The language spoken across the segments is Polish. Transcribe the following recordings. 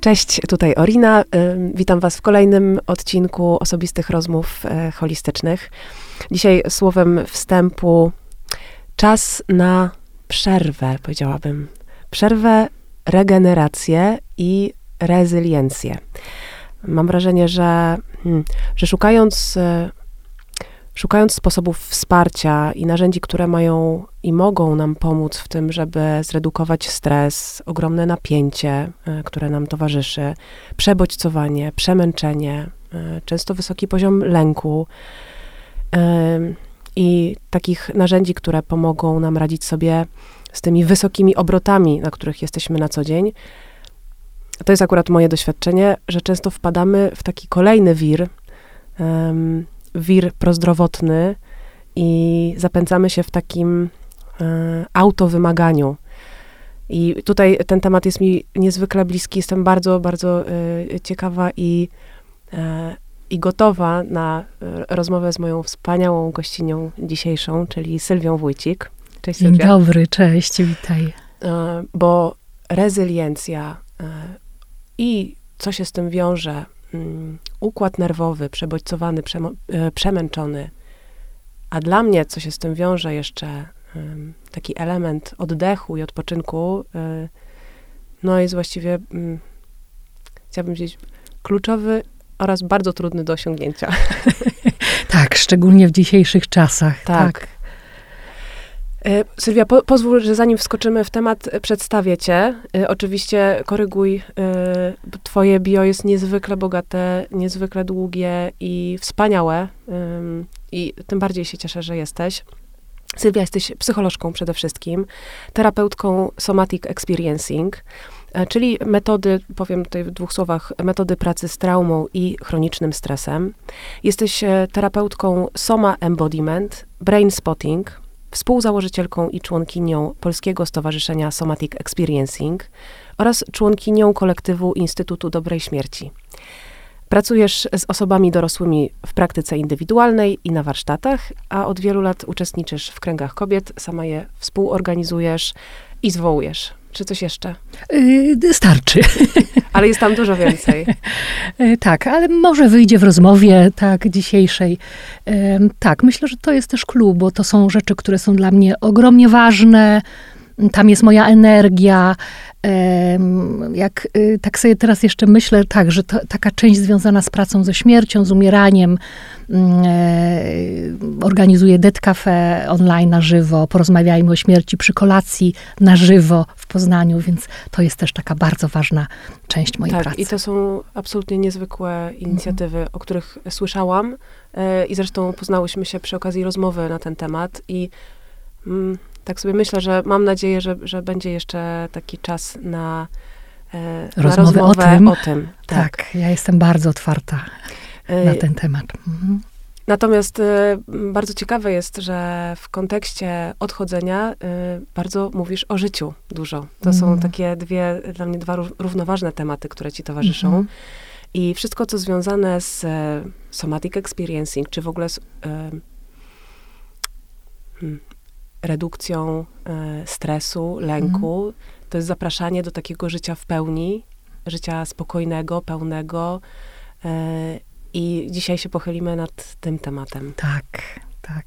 Cześć, tutaj Orina. Witam Was w kolejnym odcinku osobistych rozmów e, holistycznych. Dzisiaj słowem wstępu czas na przerwę, powiedziałabym. Przerwę, regenerację i rezyliencję. Mam wrażenie, że, hmm, że szukając e, szukając sposobów wsparcia i narzędzi, które mają i mogą nam pomóc w tym, żeby zredukować stres, ogromne napięcie, e, które nam towarzyszy, przebodźcowanie, przemęczenie, e, często wysoki poziom lęku e, i takich narzędzi, które pomogą nam radzić sobie z tymi wysokimi obrotami, na których jesteśmy na co dzień. To jest akurat moje doświadczenie, że często wpadamy w taki kolejny wir, wir prozdrowotny i zapędzamy się w takim e, autowymaganiu. I tutaj ten temat jest mi niezwykle bliski. Jestem bardzo, bardzo e, ciekawa i, e, i gotowa na rozmowę z moją wspaniałą gościnią dzisiejszą, czyli Sylwią Wójcik. Cześć Dzień Sylwia. dobry, cześć, witaj. Bo rezyliencja i co się z tym wiąże, układ nerwowy przebodźcowany, e, przemęczony. A dla mnie, co się z tym wiąże jeszcze, taki element oddechu i odpoczynku, e, no jest właściwie, mm, chciałabym powiedzieć, kluczowy oraz bardzo trudny do osiągnięcia. Tak, szczególnie w dzisiejszych czasach. tak. tak. E, Sylwia, po, pozwól, że zanim wskoczymy w temat, e, przedstawię cię. E, oczywiście koryguj, twoje bio jest niezwykle bogate, niezwykle długie i wspaniałe. I tym bardziej się cieszę, że jesteś. Sylwia, jesteś psycholożką przede wszystkim, terapeutką somatic experiencing, czyli metody, powiem tutaj w dwóch słowach, metody pracy z traumą i chronicznym stresem. Jesteś terapeutką Soma Embodiment, Brain Spotting, współzałożycielką i członkinią Polskiego Stowarzyszenia Somatic Experiencing oraz członkinią kolektywu Instytutu Dobrej Śmierci. Pracujesz z osobami dorosłymi w praktyce indywidualnej i na warsztatach, a od wielu lat uczestniczysz w kręgach kobiet, sama je współorganizujesz i zwołujesz. Czy coś jeszcze? Yy, starczy. Ale jest tam dużo więcej. Yy, tak, ale może wyjdzie w rozmowie tak dzisiejszej. Yy, tak, myślę, że to jest też klub, bo to są rzeczy, które są dla mnie ogromnie ważne. Tam jest moja energia. Jak y, tak sobie teraz jeszcze myślę, tak, że to, taka część związana z pracą ze śmiercią, z umieraniem, mm, e, organizuję Det Cafe online na żywo, porozmawiajmy o śmierci przy kolacji na żywo w Poznaniu, więc to jest też taka bardzo ważna część mojej tak, pracy. i to są absolutnie niezwykłe inicjatywy, o których słyszałam e, i zresztą poznałyśmy się przy okazji rozmowy na ten temat i mm, tak sobie myślę, że mam nadzieję, że, że będzie jeszcze taki czas na, e, rozmowę, na rozmowę o tym. O tym tak. tak. ja jestem bardzo otwarta e, na ten temat. Mhm. Natomiast e, bardzo ciekawe jest, że w kontekście odchodzenia bardzo mówisz o życiu dużo. To są mhm. takie dwie, dla mnie dwa równoważne tematy, które ci towarzyszą. Mhm. I wszystko, co związane z somatic experiencing, czy w ogóle z hmm, redukcją e, stresu, lęku. Mhm. To jest zapraszanie do takiego życia w pełni, życia spokojnego, pełnego. E, I dzisiaj się pochylimy nad tym tematem. Tak, tak.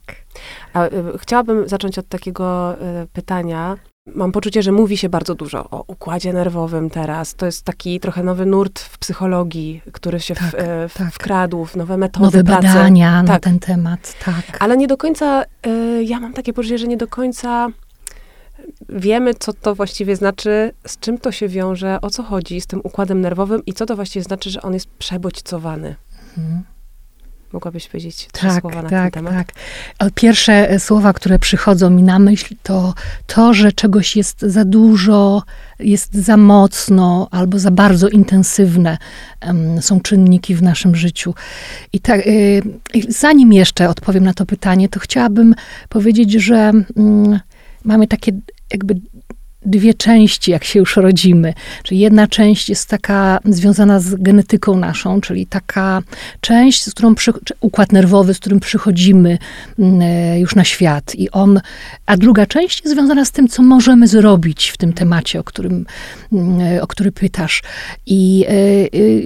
A, e, chciałabym zacząć od takiego pytania. Mam poczucie, że mówi się bardzo dużo o układzie nerwowym teraz. To jest taki trochę nowy nurt w psychologii, który się tak, w, w, tak. wkradł w nowe metody Nowe pracy. badania tak. na ten temat, tak. Ale nie do końca, y, ja mam takie poczucie, że nie do końca wiemy, co to właściwie znaczy, z czym to się wiąże, o co chodzi z tym układem nerwowym i co to właściwie znaczy, że on jest przebodźcowany. Mhm. Mogłabyś powiedzieć trzy tak, słowa na tak, ten temat? Tak. Pierwsze e, słowa, które przychodzą mi na myśl, to to, że czegoś jest za dużo, jest za mocno albo za bardzo intensywne są czynniki w naszym życiu. I tak, y, zanim jeszcze odpowiem na to pytanie, to chciałabym powiedzieć, że y, mamy takie jakby dwie części, jak się już rodzimy. Czyli jedna część jest taka związana z genetyką naszą, czyli taka część, z którą przy, układ nerwowy, z którym przychodzimy mm, e, już na świat. I on, a druga część jest związana z tym, co możemy zrobić w tym temacie, o którym, mm, e, o który pytasz. I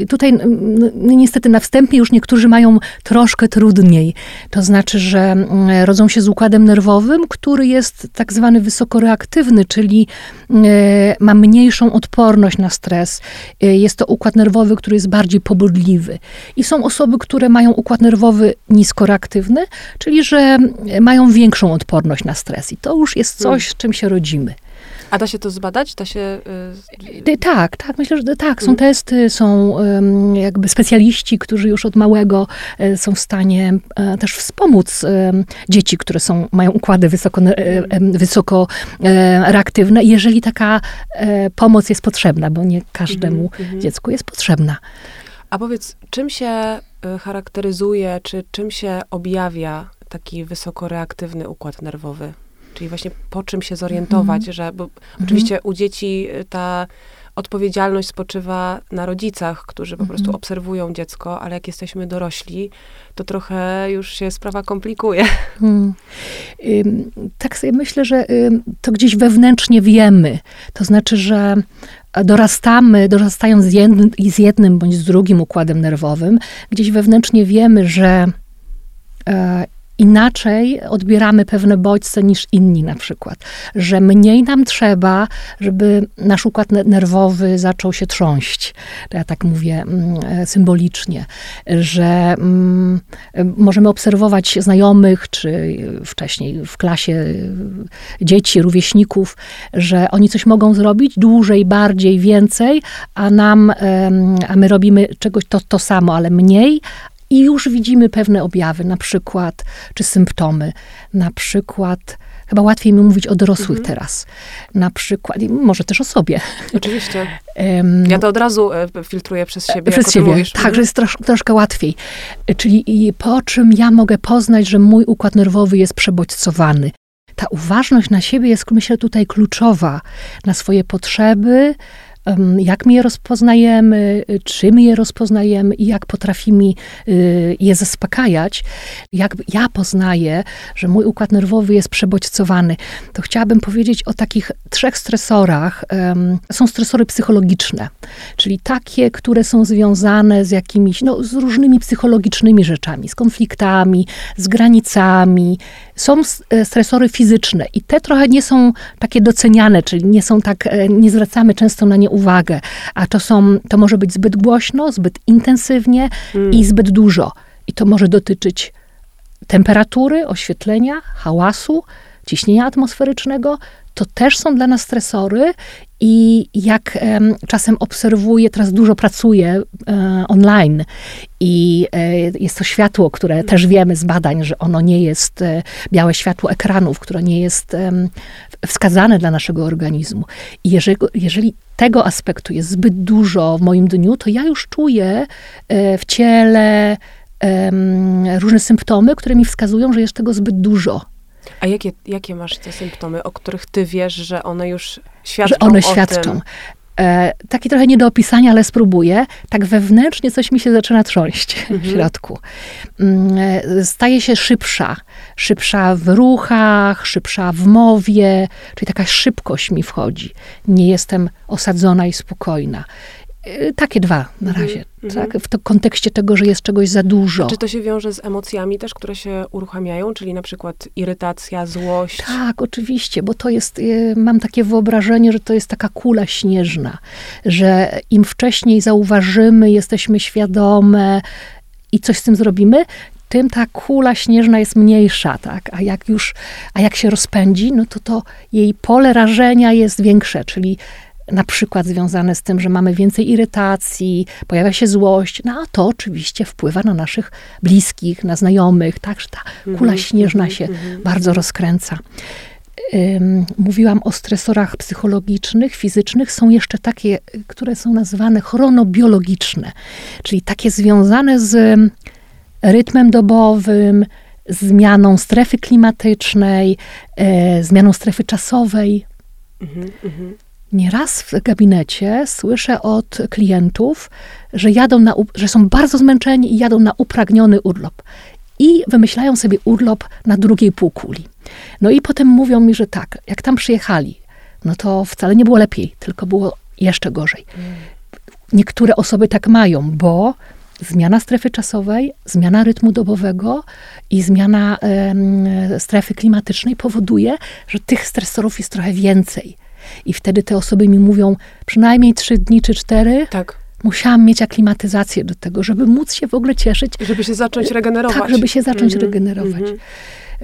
e, tutaj no, niestety na wstępie już niektórzy mają troszkę trudniej. To znaczy, że mm, rodzą się z układem nerwowym, który jest tak zwany wysokoreaktywny, czyli ma mniejszą odporność na stres. E, jest to układ nerwowy, który jest bardziej pobudliwy. I są osoby, które mają układ nerwowy niskoreaktywny, czyli że mają większą odporność na stres. I to już jest coś, hmm. z czym się rodzimy. A da się to zbadać? Da się... Y... Tak, tak, myślę, że tak. Są mhm. testy, są jakby specjaliści, którzy już od małego um, są w stanie um, też wspomóc dzieci, które są, mają układy wysoko, mhm. wysoko reaktywne, jeżeli taka e, pomoc jest potrzebna, bo nie każdemu mhm, dziecku jest potrzebna. A powiedz, czym się e, charakteryzuje, czy czym się objawia taki wysokoreaktywny układ nerwowy? Czyli właśnie po czym się zorientować, mm -hmm. że, bo mm -hmm. oczywiście u dzieci y, ta odpowiedzialność spoczywa na rodzicach, którzy po prostu mhm. obserwują dziecko, ale jak jesteśmy dorośli, to trochę już się sprawa komplikuje. Hmm. Tak sobie myślę, że to gdzieś wewnętrznie wiemy. To znaczy, że dorastamy, dorastając z jednym, z jednym bądź z drugim układem nerwowym, gdzieś wewnętrznie wiemy, że e, inaczej odbieramy pewne bodźce niż inni na przykład. Że mniej nam trzeba, żeby nasz układ nerwowy zaczął się trząść. Ja tak mówię mm, e, symbolicznie, że mm, możemy obserwować znajomych, czy wcześniej w klasie e, dzieci, rówieśników, że oni coś mogą zrobić dłużej, bardziej, więcej, a nam, a my robimy czegoś to, to samo, ale mniej, i już widzimy pewne objawy, na przykład, czy symptomy, na przykład, chyba łatwiej mi mówić o dorosłych mhm. teraz, na przykład, może też o sobie. Oczywiście. ja to od razu e, filtruję przez siebie, Przez siebie, mówisz. tak, że jest trosz, troszkę łatwiej. Czyli po czym ja mogę poznać, że mój układ nerwowy jest przebodźcowany. Ta uważność na siebie jest, myślę, tutaj kluczowa, na swoje potrzeby, jak my je rozpoznajemy, czy my je rozpoznajemy i jak potrafimy y, je zaspokajać. Jak ja poznaję, że mój układ nerwowy jest przebodźcowany, to chciałabym powiedzieć o takich trzech stresorach. Są stresory psychologiczne, czyli takie, które są związane z jakimiś, no, z różnymi psychologicznymi rzeczami, z konfliktami, z granicami. Są e, stresory fizyczne i te trochę nie są takie doceniane, czyli nie są tak, e, nie zwracamy często na nie uwagę, a to są, to może być zbyt głośno, zbyt intensywnie mm. i zbyt dużo. I to może dotyczyć temperatury, oświetlenia, hałasu, ciśnienia atmosferycznego. To też są dla nas stresory i jak um, czasem obserwuję, teraz dużo pracuję um, online i e, jest to światło, które też wiemy z badań, że ono nie jest e, białe światło ekranów, które nie jest wskazane dla naszego organizmu. I jeżeli, jeżeli tego aspektu jest zbyt dużo w moim dniu, to ja już czuję e, w ciele różne symptomy, które mi wskazują, że jest tego zbyt dużo. A jakie, jakie masz te symptomy, o których ty wiesz, że one już świadczą Że one świadczą. Tym? E, taki trochę nie do opisania, ale spróbuję. Tak wewnętrznie coś mi się zaczyna trząść mhm. w środku. E, staje się szybsza. Szybsza w ruchach, szybsza w mowie, czyli taka szybkość mi wchodzi. Nie jestem osadzona i spokojna. Y, takie dwa na mhm, razie, mm -hmm. tak? W to kontekście tego, że jest czegoś za dużo. A czy to się wiąże z emocjami też, które się uruchamiają, czyli na przykład irytacja, złość? Tak, oczywiście, bo to jest, y, mam takie wyobrażenie, że to jest taka kula śnieżna, że im wcześniej zauważymy, jesteśmy świadome i coś z tym zrobimy, tym ta kula śnieżna jest mniejsza, tak? A jak już, a jak się rozpędzi, no to to jej pole rażenia jest większe, czyli na przykład związane z tym, że mamy więcej irytacji, pojawia się złość, no a to oczywiście wpływa na naszych bliskich, na znajomych, tak, że ta kula mhm, śnieżna mhm, się mhm. bardzo rozkręca. Mówiłam o stresorach psychologicznych, fizycznych. Są jeszcze takie, które są nazywane chronobiologiczne, czyli takie związane z rytmem dobowym, zmianą strefy klimatycznej, e, zmianą strefy czasowej Mhm, mhm. Nieraz w gabinecie słyszę od klientów, że jadą na, że są bardzo zmęczeni i jadą na upragniony urlop. I wymyślają sobie urlop na drugiej półkuli. No i potem mówią mi, że tak, jak tam przyjechali, no to wcale nie było lepiej, tylko było jeszcze gorzej. Niektóre osoby tak mają, bo zmiana strefy czasowej, zmiana rytmu dobowego i zmiana strefy klimatycznej powoduje, że tych stresorów jest trochę więcej. I wtedy te osoby mi mówią przynajmniej trzy dni czy cztery. Tak. Musiałam mieć aklimatyzację do tego, żeby móc się w ogóle cieszyć. Żeby się zacząć regenerować. Tak, żeby się zacząć mm -hmm. regenerować. Mm -hmm.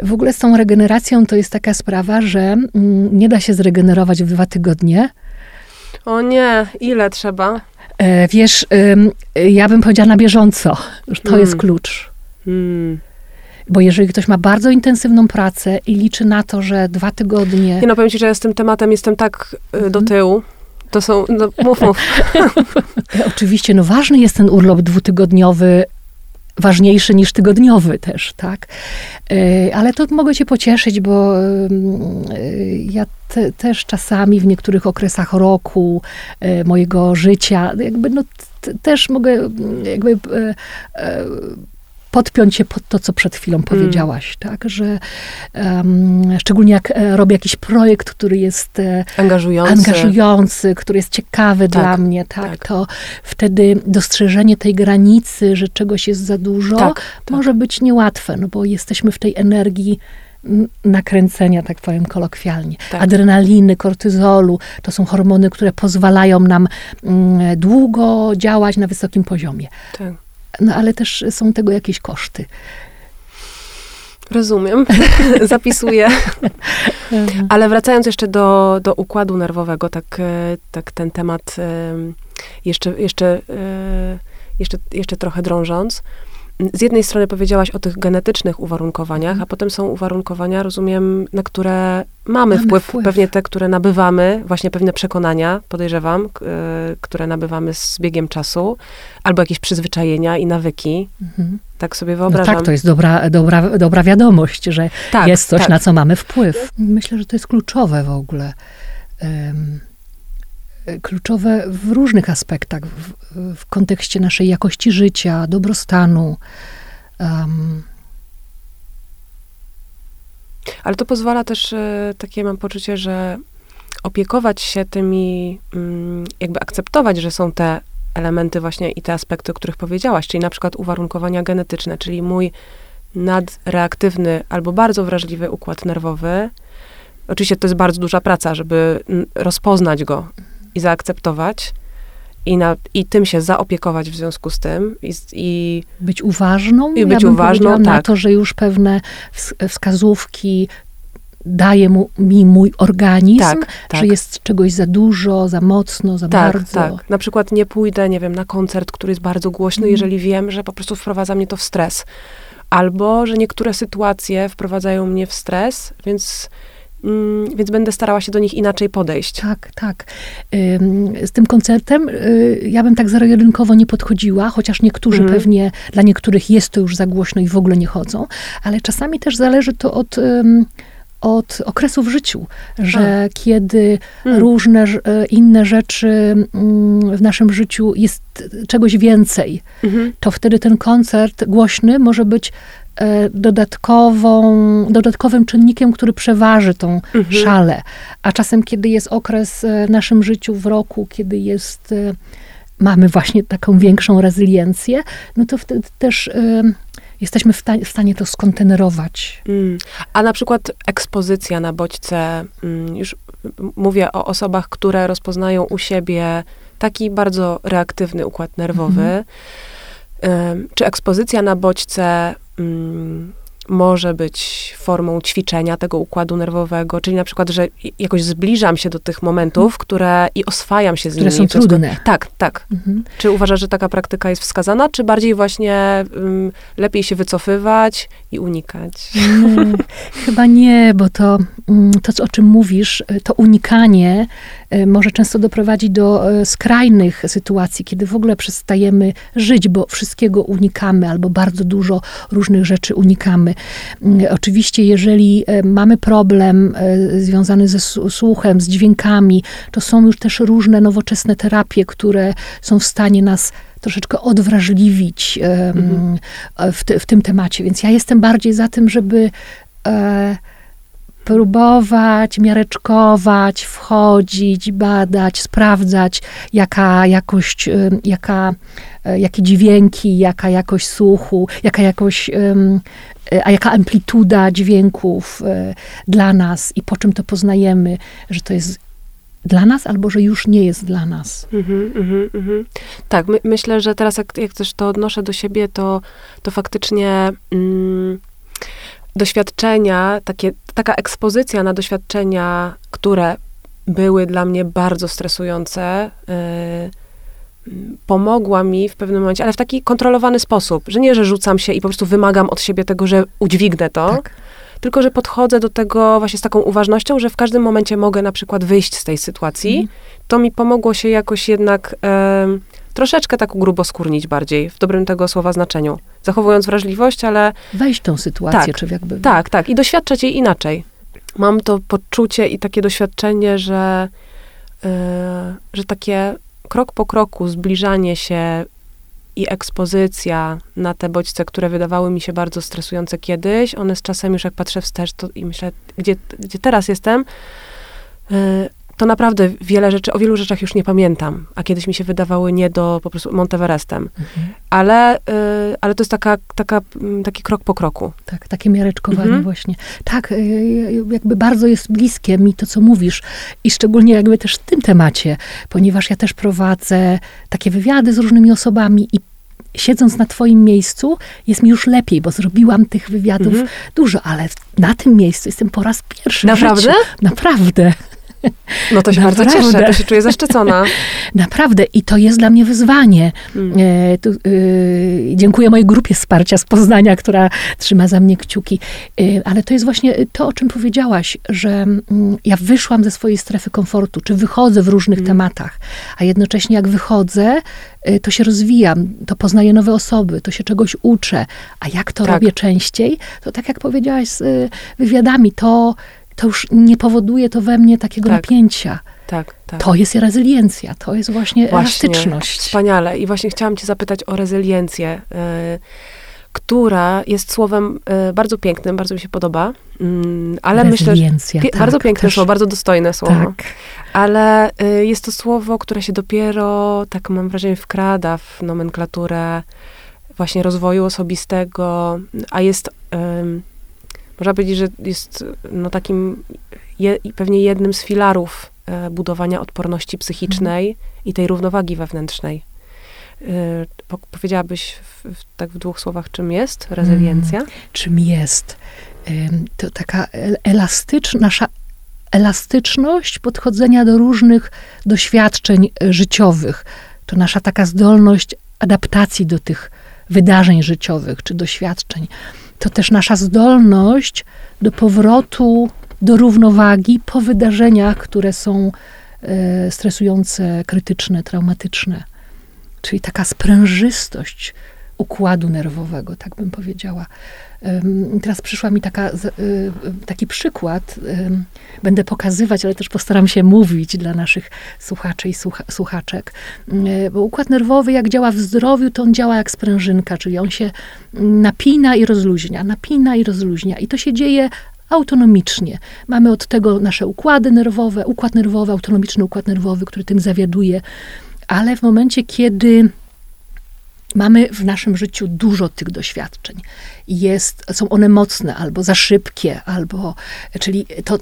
W ogóle z tą regeneracją to jest taka sprawa, że mm, nie da się zregenerować w dwa tygodnie. O nie, ile trzeba? E, wiesz, y, ja bym powiedziała na bieżąco, że to jest hmm. klucz. Hmm. Bo jeżeli ktoś ma bardzo intensywną pracę i liczy na to, że dwa tygodnie. Nie no, powiem ci, że ja z tym tematem jestem tak y, do mhm. tyłu. To są, no, mów, mów. Oczywiście, no ważny jest ten urlop dwutygodniowy ważniejszy niż tygodniowy też, tak? E, ale to mogę cię pocieszyć, bo ja te, też czasami w niektórych okresach roku mojego życia, jakby no, też mogę jakby podpiąć się pod to, co przed chwilą mm. powiedziałaś, tak, że um, szczególnie jak e, robię jakiś projekt, który jest e, angażujący, angażujący który jest ciekawy tak, dla mnie, tak, tak, to wtedy dostrzeżenie tej granicy, że czegoś jest za dużo, tak, tak. może być niełatwe, no bo jesteśmy w tej energii nakręcenia, tak powiem kolokwialnie. Tak. Adrenaliny, kortyzolu, to są hormony, które pozwalają nam mm, długo działać na wysokim poziomie. Tak. No ale też są tego jakieś koszty. Rozumiem, zapisuję. Ale wracając jeszcze do, do układu nerwowego, tak, e, tak ten temat e, jeszcze, jeszcze, e, jeszcze, jeszcze trochę drążąc z jednej strony powiedziałaś o tych genetycznych uwarunkowaniach, a potem są uwarunkowania, rozumiem, na które mamy, mamy wpływ, wpływ, pewnie te, które nabywamy, właśnie pewne przekonania, podejrzewam, które nabywamy z biegiem czasu, albo jakieś przyzwyczajenia i nawyki. Mhm. Tak sobie wyobrażam. No tak, to jest dobra, dobra, dobra wiadomość, że tak, jest coś, tak. na co mamy wpływ. Myślę, że to jest kluczowe w ogóle. Um, kluczowe w różnych aspektach, w, w kontekście naszej jakości życia, dobrostanu. Um. Ale to pozwala też, e, takie mam poczucie, że opiekować się tymi, mm, jakby akceptować, że są te elementy właśnie i te aspekty, o których powiedziałaś, czyli na przykład uwarunkowania genetyczne, czyli mój nadreaktywny albo bardzo wrażliwy układ nerwowy. Oczywiście to jest bardzo duża praca, żeby rozpoznać go, i zaakceptować i, na, i tym się zaopiekować w związku z tym. I, i być uważną. I być ja uważną, tak. Na to, że już pewne wskazówki daje mu, mi mój organizm, tak, tak. że jest czegoś za dużo, za mocno, za tak, bardzo. Tak, na przykład nie pójdę, nie wiem, na koncert, który jest bardzo głośny, mm. jeżeli wiem, że po prostu wprowadza mnie to w stres. Albo, że niektóre sytuacje wprowadzają mnie w stres, więc więc będę starała się do nich inaczej podejść. Tak, tak. Z tym koncertem y, ja bym tak zero-jedynkowo nie podchodziła, chociaż niektórzy mm. pewnie, dla niektórych jest to już za głośno i w ogóle nie chodzą, ale czasami też zależy to od od okresu w życiu, że A. kiedy hmm. różne e, inne rzeczy mm, w naszym życiu jest czegoś więcej, mhm. to wtedy ten koncert głośny może być dodatkową, dodatkowym czynnikiem, który przeważy tą mhm. szalę. A czasem, kiedy jest okres e, w naszym życiu, w roku, kiedy jest, e, mamy właśnie taką większą rezyliencję, no to wtedy też jesteśmy w, w stanie to skontenerować. Mm. A na przykład ekspozycja na bodźce, mm, już mówię o osobach, które rozpoznają u siebie taki bardzo reaktywny układ nerwowy, mhm. Czy ekspozycja na bodźce mm, może być formą ćwiczenia tego układu nerwowego, czyli na przykład, że jakoś zbliżam się do tych momentów, mhm. które i oswajam się z które nimi. Które są trudne. Tak, tak. Mhm. Czy uważasz, że taka praktyka jest wskazana, czy bardziej właśnie um, lepiej się wycofywać i unikać? Chyba nie, bo to, to, o czym mówisz, to unikanie e, może często doprowadzić do e, skrajnych sytuacji, kiedy w ogóle przestajemy żyć, bo wszystkiego unikamy albo bardzo dużo różnych rzeczy unikamy. Mm, oczywiście, jeżeli e, mamy problem związany ze słuchem, z dźwiękami, to są już też różne nowoczesne terapie, które są w stanie nas troszeczkę odwrażliwić mhm. w, te, w, tym temacie. Więc ja jestem bardziej za tym, żeby e, próbować, miareczkować, wchodzić, badać, sprawdzać, jaka jakość, jaka, e, jakie dźwięki, jaka jakość słuchu, jaka jakość, a jaka amplituda dźwięków dla nas i po czym to poznajemy, że to jest dla nas, albo że już nie jest dla nas. Mm-hmm, mm-hmm. Tak, my, myślę, że teraz jak, jak też to odnoszę do siebie, to, to faktycznie mm, doświadczenia, takie, taka ekspozycja na doświadczenia, które były dla mnie bardzo stresujące, yy, pomogła mi w pewnym momencie, ale w taki kontrolowany sposób, że nie, że rzucam się i po prostu wymagam od siebie tego, że udźwignę to, tak tylko że podchodzę do tego właśnie z taką uważnością, że w każdym momencie mogę na przykład wyjść z tej sytuacji. Mm. To mi pomogło się jakoś jednak e, troszeczkę tak ugruboskórnić bardziej, w dobrym tego słowa znaczeniu. Zachowując wrażliwość, ale... Wejść w tą sytuację, tak, czy jakby... Tak, tak. I doświadczać jej inaczej. Mam to poczucie i takie doświadczenie, że, e, że takie krok po kroku zbliżanie się i ekspozycja na te bodźce, które wydawały mi się bardzo stresujące kiedyś, one z czasem już jak patrzę wstecz to i myślę, gdzie, gdzie teraz jestem, y, to naprawdę wiele rzeczy, o wielu rzeczach już nie pamiętam, a kiedyś mi się wydawały nie do po prostu Monteverestem. Mhm. Ale, y, ale to jest taka, taka, mm, taki krok po kroku. Tak, takie miareczkowanie mhm. właśnie. Tak, y, jakby bardzo jest bliskie mi to, co mówisz i szczególnie jakby też w tym temacie, ponieważ ja też prowadzę takie wywiady z różnymi osobami i siedząc na twoim miejscu, jest mi już lepiej, bo zrobiłam tych wywiadów mhm. dużo, ale na tym miejscu jestem po raz pierwszy Naprawdę? Naprawdę. No to się Naprawdę. bardzo cieszę, to się czuję zaszczycona. Naprawdę i to jest dla mnie wyzwanie. Hmm. E, tu, e, dziękuję mojej grupie wsparcia z Poznania, która trzyma za mnie kciuki. E, ale to jest właśnie to, o czym powiedziałaś, że mm, ja wyszłam ze swojej strefy komfortu, czy wychodzę w różnych hmm. tematach, a jednocześnie jak wychodzę, e, to się rozwijam, to poznaję nowe osoby, to się czegoś uczę. A jak to tak. robię częściej, to tak jak powiedziałaś z e, wywiadami, to to już nie powoduje to we mnie takiego tak. napięcia. Tak, tak. To jest rezyliencja, to jest właśnie, właśnie elastyczność. Wspaniale. I właśnie chciałam cię zapytać o rezyliencję, y, która jest słowem y, bardzo pięknym, bardzo mi się podoba. Y, ale myślę, że tak, bardzo piękne też, słowo, bardzo dostojne słowo. Tak. Ale y, jest to słowo, które się dopiero, tak mam wrażenie, wkrada w nomenklaturę właśnie rozwoju osobistego, a jest można powiedzieć, że jest no, takim je, pewnie jednym z filarów e, budowania odporności psychicznej mhm. i tej równowagi wewnętrznej. E, po, powiedziałabyś w, w, tak w dwóch słowach, czym jest rezyliencja? Hmm, czym jest? To taka elastyczna, nasza elastyczność podchodzenia do różnych doświadczeń e, życiowych. To nasza taka zdolność adaptacji do tych wydarzeń życiowych czy doświadczeń to też nasza zdolność do powrotu do równowagi po wydarzeniach, które są e, stresujące, krytyczne, traumatyczne. Czyli taka sprężystość układu nerwowego, tak bym powiedziała. Teraz przyszła mi taka, y, taki przykład. Będę pokazywać, ale też postaram się mówić dla naszych słuchaczy i słuchaczek. Bo układ nerwowy, jak działa w zdrowiu, to on działa jak sprężynka, czyli on się napina i rozluźnia, napina i rozluźnia. I to się dzieje autonomicznie. Mamy od tego nasze układy nerwowe, układ nerwowy, autonomiczny układ nerwowy, który tym zawiaduje. Ale w momencie, kiedy Mamy w naszym życiu dużo tych doświadczeń. Jest, są one mocne, albo za szybkie, albo, czyli to y,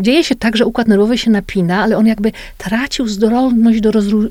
dzieje się tak, że układ nerwowy się napina, ale on jakby tracił zdolność do rozlu, y,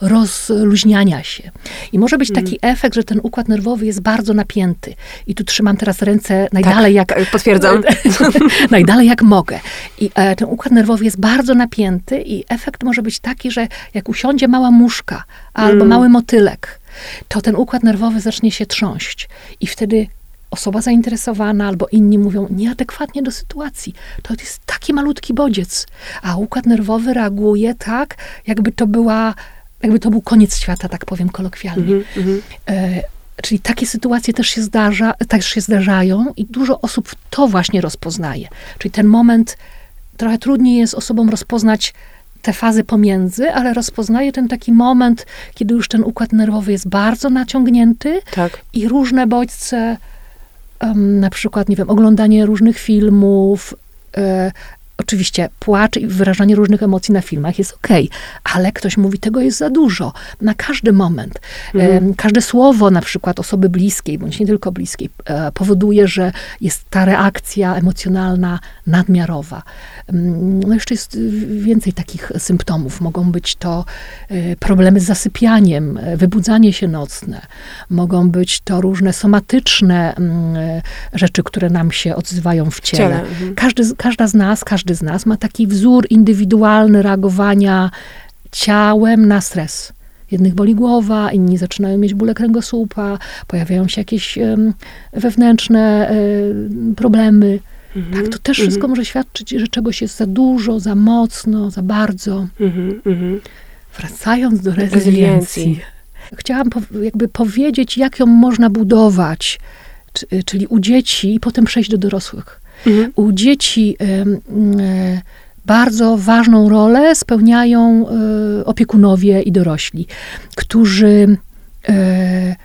rozluźniania się. I może być taki mm. efekt, że ten układ nerwowy jest bardzo napięty. I tu trzymam teraz ręce najdalej tak, jak... Tak, potwierdzam. najdalej jak mogę. I e, ten układ nerwowy jest bardzo napięty i efekt może być taki, że jak usiądzie mała muszka albo mm. mały motylek, to ten układ nerwowy zacznie się trząść. I wtedy osoba zainteresowana albo inni mówią nieadekwatnie do sytuacji. To jest taki malutki bodziec, a układ nerwowy reaguje tak, jakby to była, jakby to był koniec świata, tak powiem kolokwialnie. Mm -hmm. e, czyli takie sytuacje też się, zdarza, też się zdarzają i dużo osób to właśnie rozpoznaje. Czyli ten moment, trochę trudniej jest osobom rozpoznać te fazy pomiędzy, ale rozpoznaje ten taki moment, kiedy już ten układ nerwowy jest bardzo naciągnięty tak. i różne bodźce, um, na przykład, nie wiem, oglądanie różnych filmów, e, Oczywiście płacz i wyrażanie różnych emocji na filmach jest ok, ale ktoś mówi, tego jest za dużo. Na każdy moment. Mhm. Każde słowo na przykład osoby bliskiej, bądź nie tylko bliskiej, e, powoduje, że jest ta reakcja emocjonalna nadmiarowa. No jeszcze jest więcej takich symptomów. Mogą być to e, problemy z zasypianiem, e, wybudzanie się nocne. Mogą być to różne somatyczne rzeczy, które nam się odzywają w ciele. Ciele. Mhm. Każdy, każda z nas, każdy z nas ma taki wzór indywidualny reagowania ciałem na stres. Jednych boli głowa, inni zaczynają mieć bóle kręgosłupa, pojawiają się jakieś wewnętrzne um, problemy. -hmm, tak, to też -hmm. wszystko może świadczyć, że czegoś jest za dużo, za mocno, za bardzo. Mm -hmm, Wracając do rezyliencji. Chciałam jakby powiedzieć, jak ją można budować, czyli u dzieci i potem przejść do dorosłych. Mhm. U dzieci e, bardzo ważną rolę spełniają e, opiekunowie i dorośli, którzy e,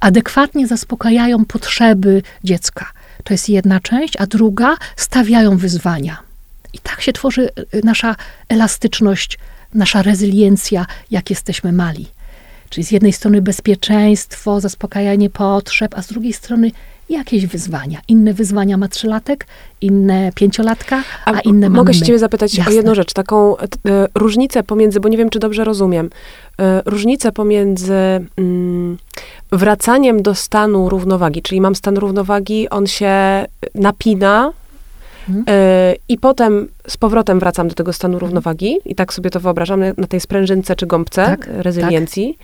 adekwatnie zaspokajają potrzeby dziecka. To jest jedna część, a druga stawiają wyzwania. I tak się tworzy nasza elastyczność, nasza rezyliencja, jak jesteśmy mali. Czyli z jednej strony bezpieczeństwo, zaspokajanie potrzeb, a z drugiej strony jakieś wyzwania. Inne wyzwania ma trzylatek, inne pięciolatka, a, a inne Mogę się ciebie zapytać Jasne. o jedną rzecz, taką e, różnicę pomiędzy, bo nie wiem, czy dobrze rozumiem, e, różnicę pomiędzy mm, wracaniem do stanu równowagi, czyli mam stan równowagi, on się napina, mhm. e, I potem z powrotem wracam do tego stanu równowagi i tak sobie to wyobrażam na tej sprężynce czy gąbce tak, rezyliencji.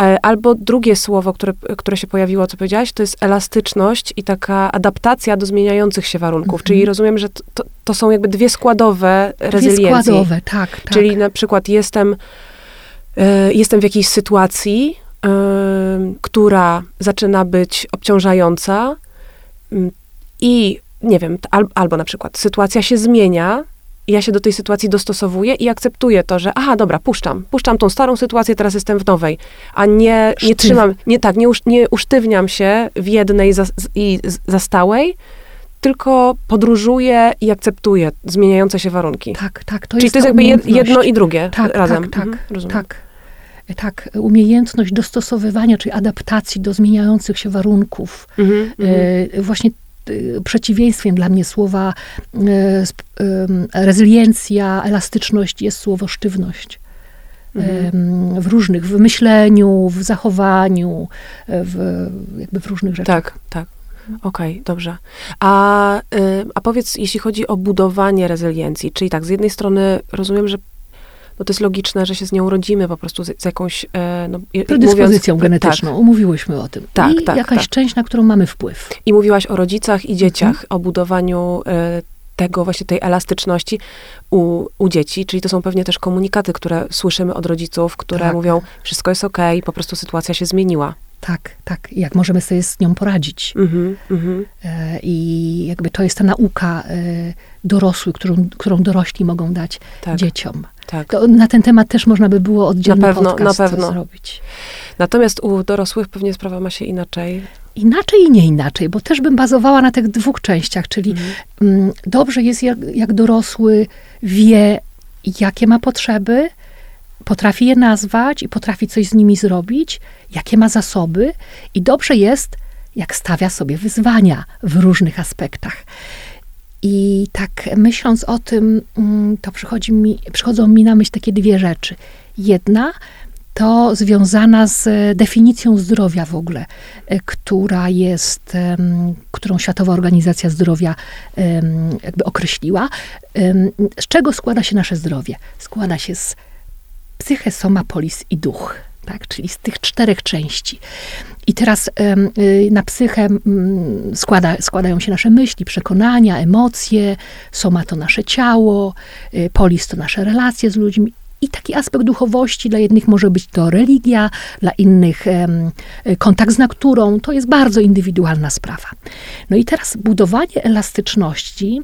E, albo drugie słowo, które, które się pojawiło, co powiedziałaś, to jest elastyczność i taka adaptacja do zmieniających się warunków. Czyli mhm. rozumiem, że to, to są jakby dwie składowe rezyliencji. Dwie składowe, tak, tak. Czyli na przykład jestem, y, jestem w jakiejś sytuacji, y, która zaczyna być obciążająca y, i nie wiem, al, albo na przykład sytuacja się zmienia, ja się do tej sytuacji dostosowuję i akceptuję to, że aha, dobra, puszczam, puszczam tą starą sytuację, teraz jestem w nowej, a nie, nie trzymam, nie tak, nie, usz, nie usztywniam się w jednej za, i zastałej, tylko podróżuję i akceptuję zmieniające się warunki. Tak, tak. To Czyli to jest jakby jedno i drugie tak, razem. Tak, tak, mhm, tak. Tak, umiejętność dostosowywania, czyli adaptacji do zmieniających się warunków. Mhm, e, właśnie Y, przeciwieństwem dla mnie słowa y, rezyliencja, elastyczność jest słowo sztywność. Mhm. W różnych, w myśleniu, w zachowaniu, w, jakby w różnych rzeczach. Tak, tak. Okej, okay, dobrze. A, a powiedz, jeśli chodzi o budowanie rezyliencji, czyli tak, z jednej strony rozumiem, że no to jest logiczne, że się z nią rodzimy po prostu z, z jakąś... E, no, Predyspozycją mówiąc, genetyczną, tak. umówiłyśmy o tym. Tak, I tak, jakaś tak. część, na którą mamy wpływ. I mówiłaś o rodzicach i dzieciach, mhm. o budowaniu e, tego właśnie tej elastyczności u, u dzieci, czyli to są pewnie też komunikaty, które słyszymy od rodziców, które tak. mówią, wszystko jest ok, po prostu sytuacja się zmieniła. Tak, tak. Jak możemy sobie z nią poradzić. Mm-hmm, mm-hmm. I jakby to jest ta nauka dorosłych, którą, którą dorośli mogą dać tak, dzieciom. Tak. To na ten temat też można by było oddzielny na pewno, podcast na pewno. zrobić. Natomiast u dorosłych pewnie sprawa ma się inaczej. Inaczej i nie inaczej, bo też bym bazowała na tych dwóch częściach, czyli mhm. mm. dobrze jest, jak, jak dorosły wie, jakie ma potrzeby, potrafi je nazwać i potrafi coś z nimi zrobić, jakie ma zasoby, i dobrze jest, jak stawia sobie wyzwania w różnych aspektach. I tak myśląc o tym, mm, to przychodzi mi, przychodzą mi na myśl takie dwie rzeczy. Jedna to związana z definicją zdrowia w ogóle, e, która jest, którą Światowa Organizacja Zdrowia jakby określiła. Z czego składa się nasze zdrowie? Składa się z psyche, soma, polis i duch. tak? czyli z tych czterech części. I teraz y, na psychę mm, składa, składają się nasze myśli, przekonania, emocje, soma to nasze ciało, y, polis to nasze relacje z ludźmi. I taki aspekt duchowości dla jednych może być to religia, dla innych y, kontakt z naturą. To jest bardzo indywidualna sprawa. No i teraz budowanie elastyczności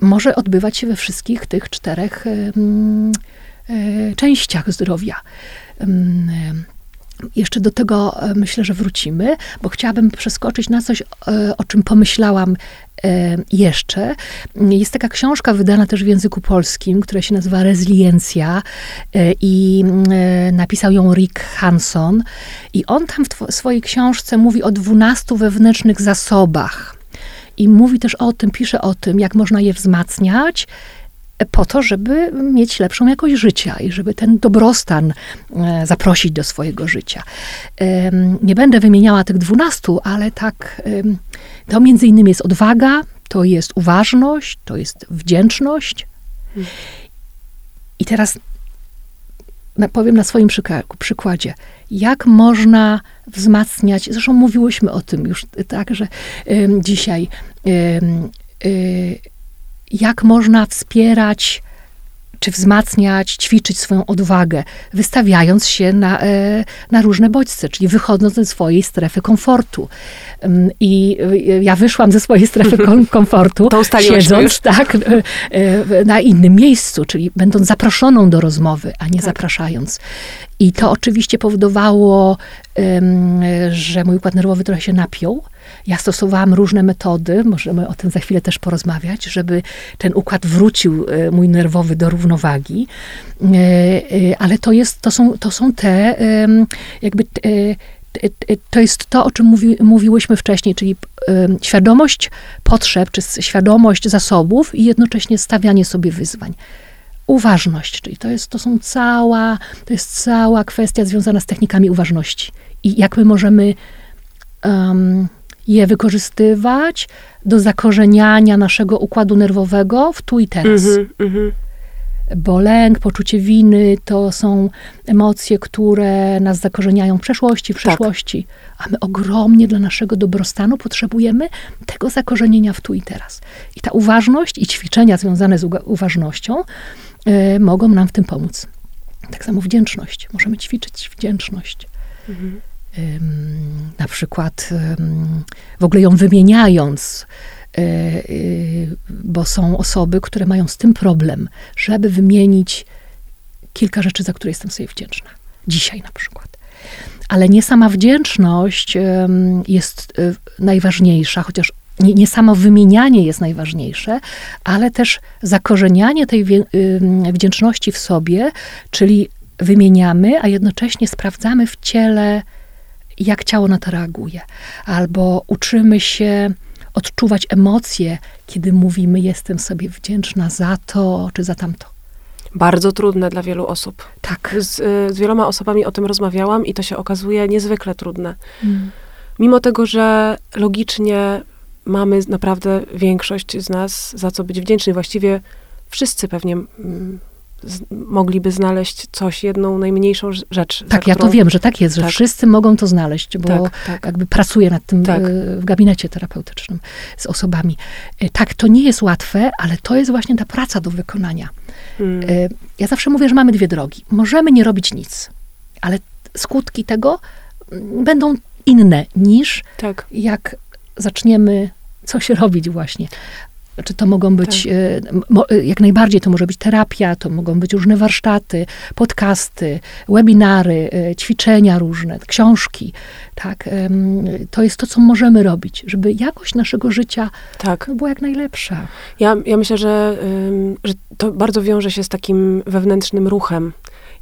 może odbywać się we wszystkich tych czterech częściach zdrowia. Jeszcze do tego e, myślę, że wrócimy, bo chciałabym przeskoczyć na coś, e, o czym pomyślałam e, jeszcze. Jest taka książka wydana też w języku polskim, która się nazywa Reziliencja i napisał ją Rick Hanson. I on tam w swojej książce mówi o dwunastu wewnętrznych zasobach. I mówi też o tym, pisze o tym, jak można je wzmacniać, po to, żeby mieć lepszą jakość życia i żeby ten dobrostan e, zaprosić do swojego życia. Nie będę wymieniała tych dwunastu, ale tak, to między innymi jest odwaga, to jest uważność, to jest wdzięczność. I teraz powiem na swoim przykładzie, jak można wzmacniać, zresztą mówiłyśmy o tym już tak, że dzisiaj y, jak można wspierać czy wzmacniać, ćwiczyć swoją odwagę, wystawiając się na, e, na różne bodźce, czyli wychodząc ze swojej strefy komfortu. Mm, I e, ja wyszłam ze swojej strefy komfortu, siedząc już. tak e, na innym miejscu, czyli będąc zaproszoną do rozmowy, a nie tak. zapraszając. I to oczywiście powodowało, że mój układ nerwowy trochę się napiął, ja stosowałam różne metody, możemy o tym za chwilę też porozmawiać, żeby ten układ wrócił, e, mój nerwowy, do równowagi. E, e, ale to, jest, to, są, to są te jakby to jest to, o czym mówi, mówiłyśmy wcześniej, czyli świadomość potrzeb, czy świadomość zasobów i jednocześnie stawianie sobie wyzwań. Uważność, czyli to jest, to są cała, to jest cała kwestia związana z technikami uważności. I jak my możemy um, je wykorzystywać do zakorzeniania naszego układu nerwowego w tu i teraz. Mm -hmm, Bo lęk, poczucie winy to są emocje, które nas zakorzeniają w przeszłości, w przyszłości. Tak. A my ogromnie dla naszego dobrostanu potrzebujemy tego zakorzenienia w tu i teraz. I ta uważność i ćwiczenia związane z uważnością y, mogą nam w tym pomóc. Tak samo wdzięczność. Możemy ćwiczyć wdzięczność. Mhm na przykład w ogóle ją wymieniając, e, e, bo są osoby, które mają z tym problem, żeby wymienić kilka rzeczy, za które jestem sobie wdzięczna. Dzisiaj na przykład. Ale nie sama wdzięczność jest e, najważniejsza, chociaż nie, nie samo wymienianie jest najważniejsze, ale też zakorzenianie tej wdzięczności w sobie, czyli wymieniamy, a jednocześnie sprawdzamy w ciele, jak ciało na to reaguje. Albo uczymy się odczuwać emocje, kiedy mówimy, jestem sobie wdzięczna za to czy za tamto. Bardzo trudne dla wielu osób. Tak. Z, z wieloma osobami o tym rozmawiałam i to się okazuje niezwykle trudne. Mm. Mimo tego, że logicznie mamy naprawdę większość z nas za co być wdzięczni. Właściwie wszyscy pewnie mm, mogliby znaleźć coś, jedną najmniejszą rzecz. Tak, ja to wiem, że tak jest, że tak. wszyscy mogą to znaleźć, bo tak, tak. jakby pracuję nad tym tak. w gabinecie terapeutycznym z osobami. E, tak, to nie jest łatwe, ale to jest właśnie ta praca do wykonania. Hmm. E, ja zawsze mówię, że mamy dwie drogi. Możemy nie robić nic, ale skutki tego mm, będą inne niż tak. jak zaczniemy coś robić właśnie. Czy to mogą być, tak. E, e, jak najbardziej to może być terapia, to mogą być różne warsztaty, podcasty, webinary, e, ćwiczenia różne, książki. Tak, to jest to, co możemy robić, żeby jakość naszego życia tak. była jak najlepsza. Ja, ja myślę, że, że to bardzo wiąże się z takim wewnętrznym ruchem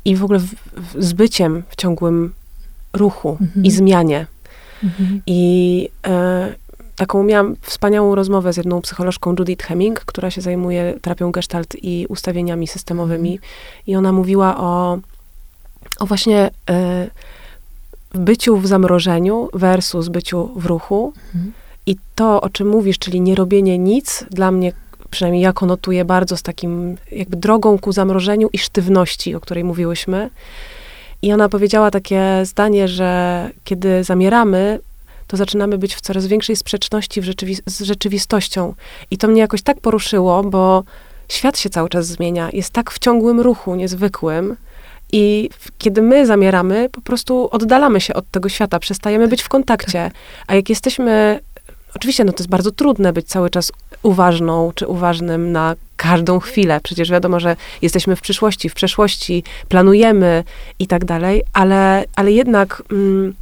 i w ogóle w, w, z byciem w ciągłym ruchu mhm. i zmianie. Mhm. I taką miałam wspaniałą rozmowę z jedną psycholożką Judith Hemming, która się zajmuje terapią gestalt i ustawieniami systemowymi. Mhm. I ona mówiła o, o właśnie y, byciu w zamrożeniu versus byciu w ruchu. Mhm. I to, o czym mówisz, czyli nie robienie nic, dla mnie przynajmniej ja konotuję bardzo z takim jakby drogą ku zamrożeniu i sztywności, o której mówiłyśmy. I ona powiedziała takie zdanie, że kiedy zamieramy, to zaczynamy być w coraz większej sprzeczności rzeczywi- z rzeczywistością. I to mnie jakoś tak poruszyło, bo świat się cały czas zmienia, jest tak w ciągłym ruchu, niezwykłym. I kiedy my zamieramy, po prostu oddalamy się od tego świata, przestajemy być w kontakcie. A jak jesteśmy, oczywiście, no to jest bardzo trudne być cały czas uważną czy uważnym na każdą chwilę. Przecież wiadomo, że jesteśmy w przyszłości, w przeszłości, planujemy i tak dalej, ale, ale jednak mm,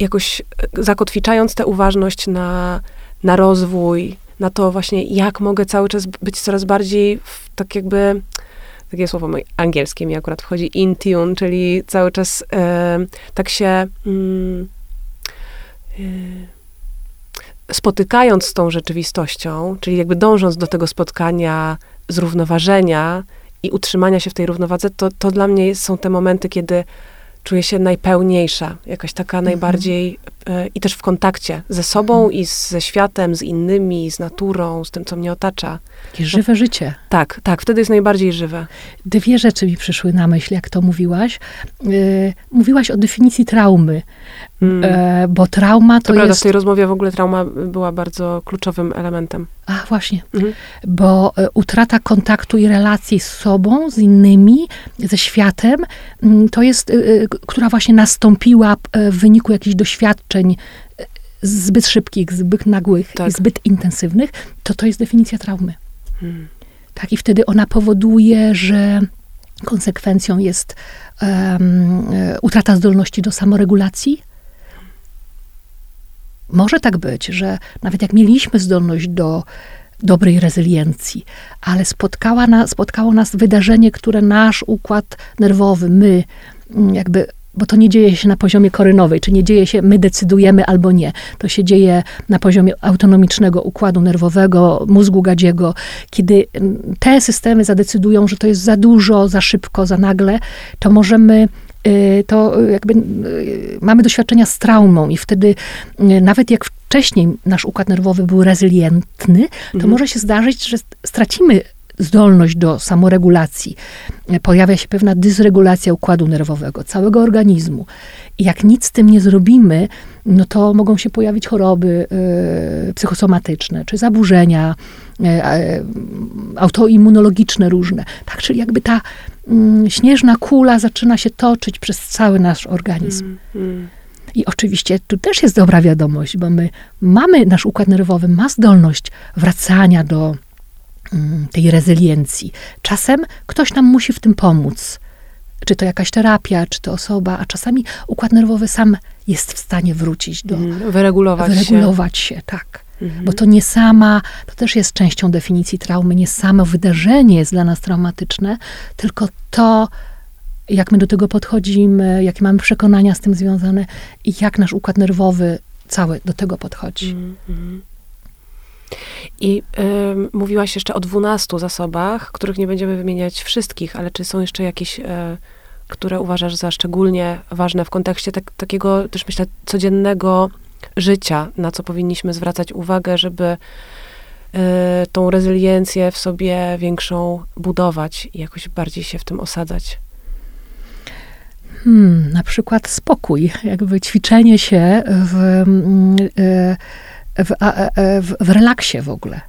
jakoś zakotwiczając tę uważność na, na rozwój, na to właśnie, jak mogę cały czas być coraz bardziej w, tak jakby takie słowo moje angielskie mi akurat wchodzi, in tune, czyli cały czas e, tak się mm, e, spotykając z tą rzeczywistością, czyli jakby dążąc do tego spotkania, zrównoważenia i utrzymania się w tej równowadze, to, to dla mnie są te momenty, kiedy czuję się najpełniejsza, jakaś taka najbardziej i też w kontakcie ze sobą mhm. i z, ze światem, z innymi, z naturą, z tym, co mnie otacza. Takie żywe życie. Tak, tak, wtedy jest najbardziej żywe. Dwie rzeczy mi przyszły na myśl, jak to mówiłaś. Yy, mówiłaś o definicji traumy, mm. yy, bo trauma to, to jest... prawda, w tej rozmowie w ogóle trauma była bardzo kluczowym elementem. A, właśnie. Mhm. Bo y, utrata kontaktu i relacji z sobą, z innymi, ze światem, y, to jest, y, która właśnie nastąpiła w wyniku jakichś doświadczeń zbyt szybkich, zbyt nagłych tak. i zbyt intensywnych, to to jest definicja traumy. Hmm. Tak, i wtedy ona powoduje, że konsekwencją jest um, utrata zdolności do samoregulacji. Może tak być, że nawet jak mieliśmy zdolność do dobrej rezyliencji, ale spotkała na, spotkało nas wydarzenie, które nasz układ nerwowy, my mm, jakby bo to nie dzieje się na poziomie korynowej, czy nie dzieje się, my decydujemy albo nie. To się dzieje na poziomie autonomicznego układu nerwowego, mózgu gadziego, kiedy te systemy zadecydują, że to jest za dużo, za szybko, za nagle, to możemy y, to jakby y, mamy doświadczenia z traumą i wtedy y, nawet jak wcześniej nasz układ nerwowy był rezylientny, to mhm. może się zdarzyć, że stracimy zdolność do samoregulacji, pojawia się pewna dysregulacja układu nerwowego, całego organizmu. I jak nic z tym nie zrobimy, no to mogą się pojawić choroby y, psychosomatyczne, czy zaburzenia y, y, autoimmunologiczne różne. Tak, czyli jakby ta mm, śnieżna kula zaczyna się toczyć przez cały nasz organizm. Mm, mm. I oczywiście tu też jest dobra wiadomość, bo my mamy, nasz układ nerwowy ma zdolność wracania do tej rezyliencji. Czasem ktoś nam musi w tym pomóc. Czy to jakaś terapia, czy to osoba, a czasami układ nerwowy sam jest w stanie wrócić do. Mm, wyregulować, wyregulować się. się tak. Mhm. Bo to nie sama, to też jest częścią definicji traumy, nie samo wydarzenie jest dla nas traumatyczne, tylko to, jak my do tego podchodzimy, jakie mamy przekonania z tym związane i jak nasz układ nerwowy cały do tego podchodzi. Mhm. I y, mówiłaś jeszcze o 12 zasobach, których nie będziemy wymieniać wszystkich, ale czy są jeszcze jakieś, y, które uważasz za szczególnie ważne w kontekście tak, takiego też myślę codziennego życia, na co powinniśmy zwracać uwagę, żeby y, tą rezyliencję w sobie większą budować i jakoś bardziej się w tym osadzać? Hmm, na przykład spokój, jakby ćwiczenie się w. W, w, w relaksie w ogóle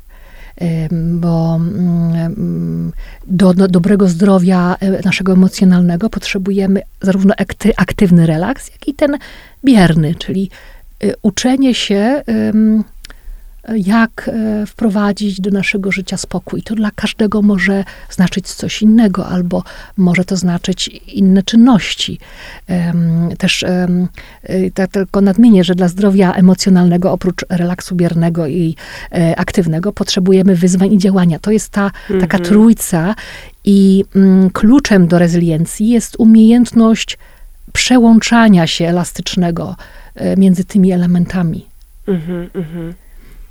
bo mm, do, do, dobrego zdrowia e, naszego emocjonalnego potrzebujemy zarówno aktywny relaks, jak i ten bierny, czyli e, uczenie się jak e, wprowadzić do naszego życia spokój. To dla każdego może znaczyć coś innego, albo może to znaczyć inne czynności. Też tak tylko nadmienię, że dla zdrowia emocjonalnego, oprócz relaksu biernego i e, aktywnego, potrzebujemy wyzwań i działania. To jest ta mhm. taka trójca i mm, kluczem do rezyliencji jest umiejętność przełączania się elastycznego między tymi elementami. Mhm, mhm.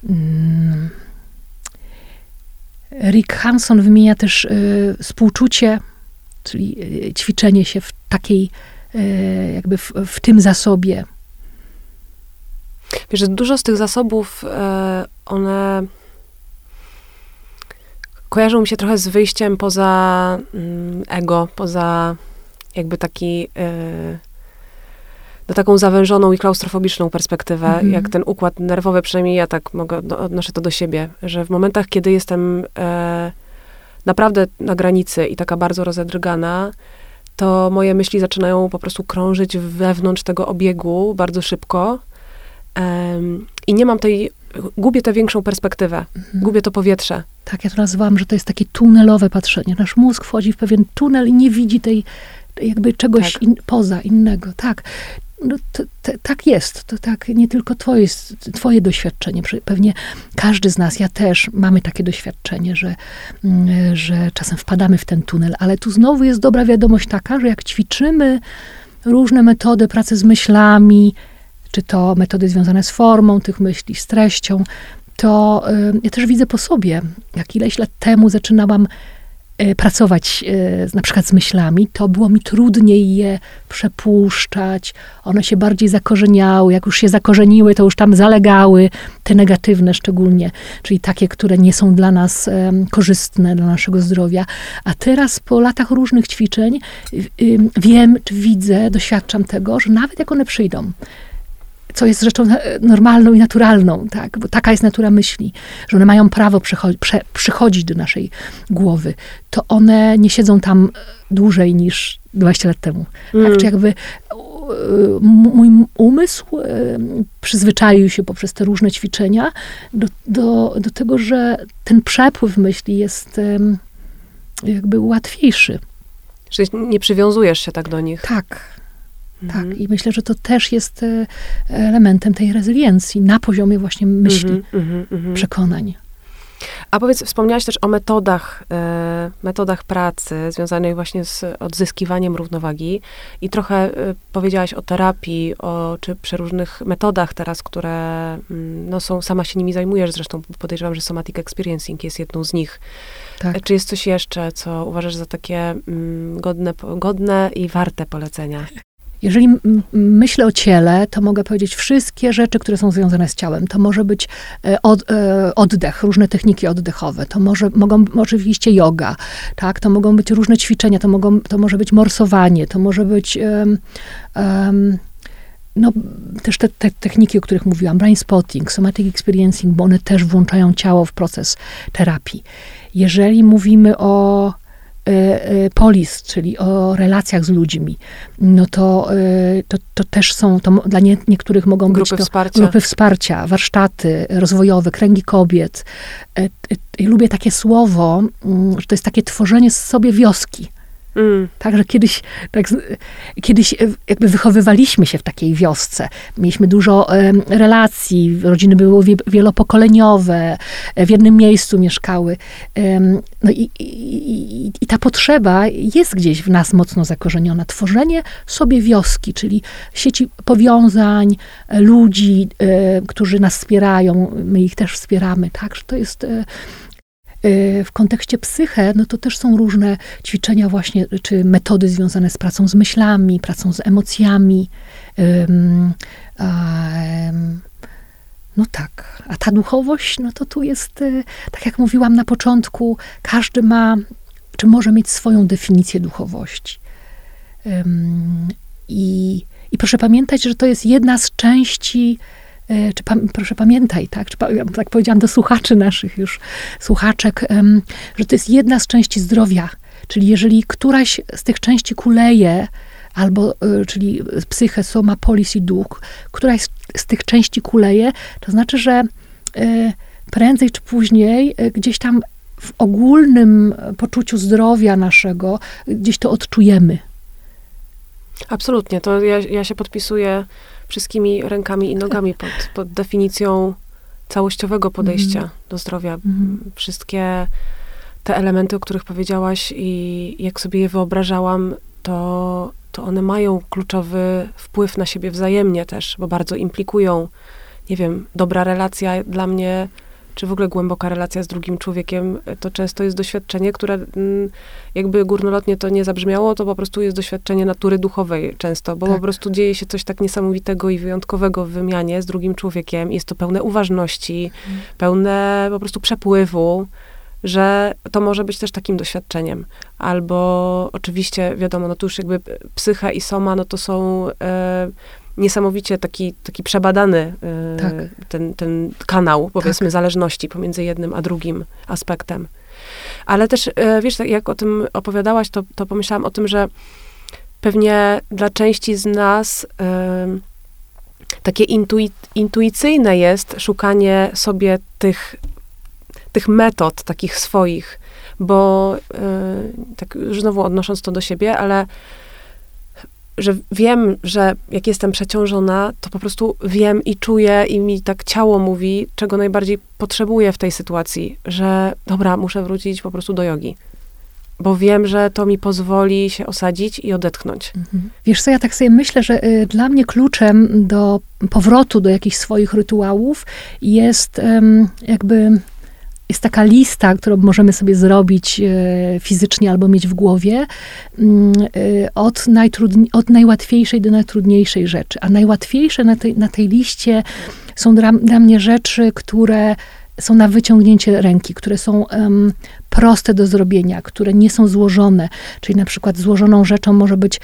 Mm. Rick Hanson wymienia też y, współczucie, czyli y, ćwiczenie się w takiej, y, jakby w, w, tym zasobie. Wiesz, dużo z tych zasobów, one kojarzą mi się trochę z wyjściem poza mm, ego, poza jakby taki, taką zawężoną i klaustrofobiczną perspektywę, Mhm. jak ten układ nerwowy, przynajmniej ja tak mogę, no, odnoszę to do siebie, że w momentach, kiedy jestem e, naprawdę na granicy i taka bardzo rozedrgana, to moje myśli zaczynają po prostu krążyć wewnątrz tego obiegu bardzo szybko em, i nie mam tej, gubię tę większą perspektywę, Mhm. gubię to powietrze. Tak, ja to nazywam, że to jest takie tunelowe patrzenie. Nasz mózg wchodzi w pewien tunel i nie widzi tej jakby czegoś Tak. in, poza innego. Tak. No, to, to, tak jest. To tak nie tylko twoje, twoje doświadczenie. Pewnie każdy z nas, ja też, mamy takie doświadczenie, że, mm, że czasem wpadamy w ten tunel, ale tu znowu jest dobra wiadomość taka, że jak ćwiczymy różne metody pracy z myślami, czy to metody związane z formą tych myśli, z treścią, to y, ja też widzę po sobie, jak ileś lat temu zaczynałam pracować y, z- na przykład z myślami, to było mi trudniej je przepuszczać, one się bardziej zakorzeniały, jak już się zakorzeniły, to już tam zalegały, te negatywne szczególnie, czyli takie, które nie są dla nas korzystne, dla naszego zdrowia. A teraz po latach różnych ćwiczeń wiem, czy widzę, doświadczam tego, że nawet jak one przyjdą, co jest rzeczą normalną i naturalną, tak? Bo taka jest natura myśli, że one mają prawo przycho- prze- przychodzić do naszej głowy, to one nie siedzą tam e, dłużej niż 20 lat temu. Mm. Tak? Czy jakby e, mój umysł e, przyzwyczaił się poprzez te różne ćwiczenia do, do, do tego, że ten przepływ myśli jest jakby łatwiejszy. Że nie przywiązujesz się tak do nich. Tak, Mhm. tak. I myślę, że to też jest e, elementem tej rezyliencji na poziomie właśnie myśli, Mhm, mhm, mhm. przekonań. A powiedz, wspomniałaś też o metodach, e, metodach pracy związanych właśnie z odzyskiwaniem równowagi i trochę e, powiedziałaś o terapii, o czy przeróżnych metodach teraz, które mm, no, są, sama się nimi zajmujesz, zresztą podejrzewam, że somatic experiencing jest jedną z nich. Tak. E, Czy jest coś jeszcze, co uważasz za takie mm, godne, godne i warte polecenia? Jeżeli myślę o ciele, to mogę powiedzieć wszystkie rzeczy, które są związane z ciałem. To może być e, od, e, oddech, różne techniki oddechowe. To może, mogą oczywiście yoga, tak? To mogą być różne ćwiczenia, to, mogą, to może być morsowanie, to może być em, em, no, też te, te techniki, o których mówiłam, brain spotting, somatic experiencing, bo one też włączają ciało w proces terapii. Jeżeli mówimy o polis, czyli o relacjach z ludźmi, no to, e, to, to też są, to dla nie, niektórych mogą Grupy być to wsparcia. grupy wsparcia, warsztaty rozwojowe, kręgi kobiet. E, e, lubię takie słowo, mm, że to jest takie tworzenie z sobie wioski. Mm, Tak, że kiedyś, tak, kiedyś e, jakby wychowywaliśmy się w takiej wiosce. Mieliśmy dużo relacji, rodziny były wie- wielopokoleniowe, e, w jednym miejscu mieszkały. No i, i, i, i ta potrzeba jest gdzieś w nas mocno zakorzeniona. Tworzenie sobie wioski, czyli sieci powiązań, e, ludzi, którzy nas wspierają, my ich też wspieramy, tak, że to jest... e, w kontekście psyche, no to też są różne ćwiczenia właśnie, czy metody związane z pracą z myślami, pracą z emocjami. No tak, a ta duchowość, no to tu jest, e, tak jak mówiłam na początku, każdy ma, czy może mieć swoją definicję duchowości. I, I proszę pamiętać, że to jest jedna z części, czy pam, proszę pamiętaj, tak, czy, pa- ja tak powiedziałam do słuchaczy naszych już, słuchaczek, że to jest jedna z części zdrowia. Czyli jeżeli któraś z tych części kuleje, albo, e, czyli psychę, soma, polis i duch, któraś z, z tych części kuleje, to znaczy, że e, prędzej czy później e, gdzieś tam w ogólnym poczuciu zdrowia naszego gdzieś to odczujemy. absolutnie, to ja, ja się podpisuję wszystkimi rękami i nogami pod, pod definicją całościowego podejścia Mhm. do zdrowia. Mhm. Wszystkie te elementy, o których powiedziałaś i jak sobie je wyobrażałam, to, to one mają kluczowy wpływ na siebie wzajemnie też, bo bardzo implikują, nie wiem, dobra relacja dla mnie, czy w ogóle głęboka relacja z drugim człowiekiem, to często jest doświadczenie, które mm, jakby górnolotnie to nie zabrzmiało, to po prostu jest doświadczenie natury duchowej często, bo Tak. po prostu dzieje się coś tak niesamowitego i wyjątkowego w wymianie z drugim człowiekiem. Jest to pełne uważności, pełne po prostu przepływu. że to może być też takim doświadczeniem. Albo oczywiście, wiadomo, no to już jakby psycha i soma, no to są e, niesamowicie taki, taki przebadany e, Tak. ten, ten kanał, powiedzmy, Tak. zależności pomiędzy jednym a drugim aspektem. Ale też, e, wiesz, tak jak o tym opowiadałaś, to, to pomyślałam o tym, że pewnie dla części z nas em, takie intui, intuicyjne jest szukanie sobie tych, tych metod takich swoich, bo tak już znowu odnosząc to do siebie, ale że wiem, że jak jestem przeciążona, to po prostu wiem i czuję i mi tak ciało mówi, czego najbardziej potrzebuję w tej sytuacji, że dobra, muszę wrócić po prostu do jogi. Bo wiem, że to mi pozwoli się osadzić i odetchnąć. Wiesz co, ja tak sobie myślę, że y, dla mnie kluczem do powrotu do jakichś swoich rytuałów jest em, jakby jest taka lista, którą możemy sobie zrobić e, fizycznie albo mieć w głowie, mm, e, od, najtrudni- od najłatwiejszej do najtrudniejszej rzeczy. A najłatwiejsze na tej, na tej liście są dla, dla mnie rzeczy, które są na wyciągnięcie ręki, które są em, proste do zrobienia, które nie są złożone. Czyli na przykład złożoną rzeczą może być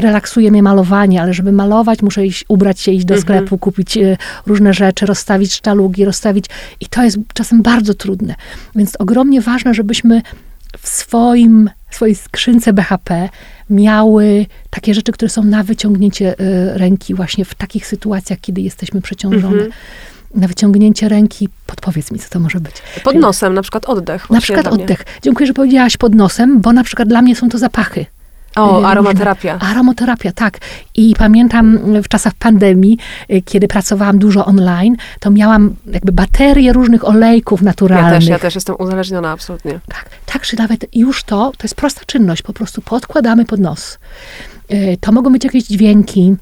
relaksuje mnie malowanie, ale żeby malować, muszę iść, ubrać się, iść do Mhm. sklepu, kupić e, różne rzeczy, rozstawić sztalugi, rozstawić. I to jest czasem bardzo trudne. Więc ogromnie ważne, żebyśmy w swoim, swojej skrzynce BHP miały takie rzeczy, które są na wyciągnięcie e, ręki właśnie w takich sytuacjach, kiedy jesteśmy przeciążone. Mhm. Na wyciągnięcie ręki, podpowiedz mi, co to może być. Pod nosem, na przykład oddech. Na przykład oddech. Dziękuję, że powiedziałaś pod nosem, bo na przykład dla mnie są to zapachy. O, aromaterapia. Aromaterapia, tak. I pamiętam y, w czasach pandemii, y, kiedy pracowałam dużo online, to miałam jakby baterię różnych olejków Ja naturalnych. też, ja też jestem uzależniona, absolutnie. Tak, tak, że nawet już to, to jest prosta czynność, po prostu podkładamy pod nos. Y, To mogą być jakieś dźwięki.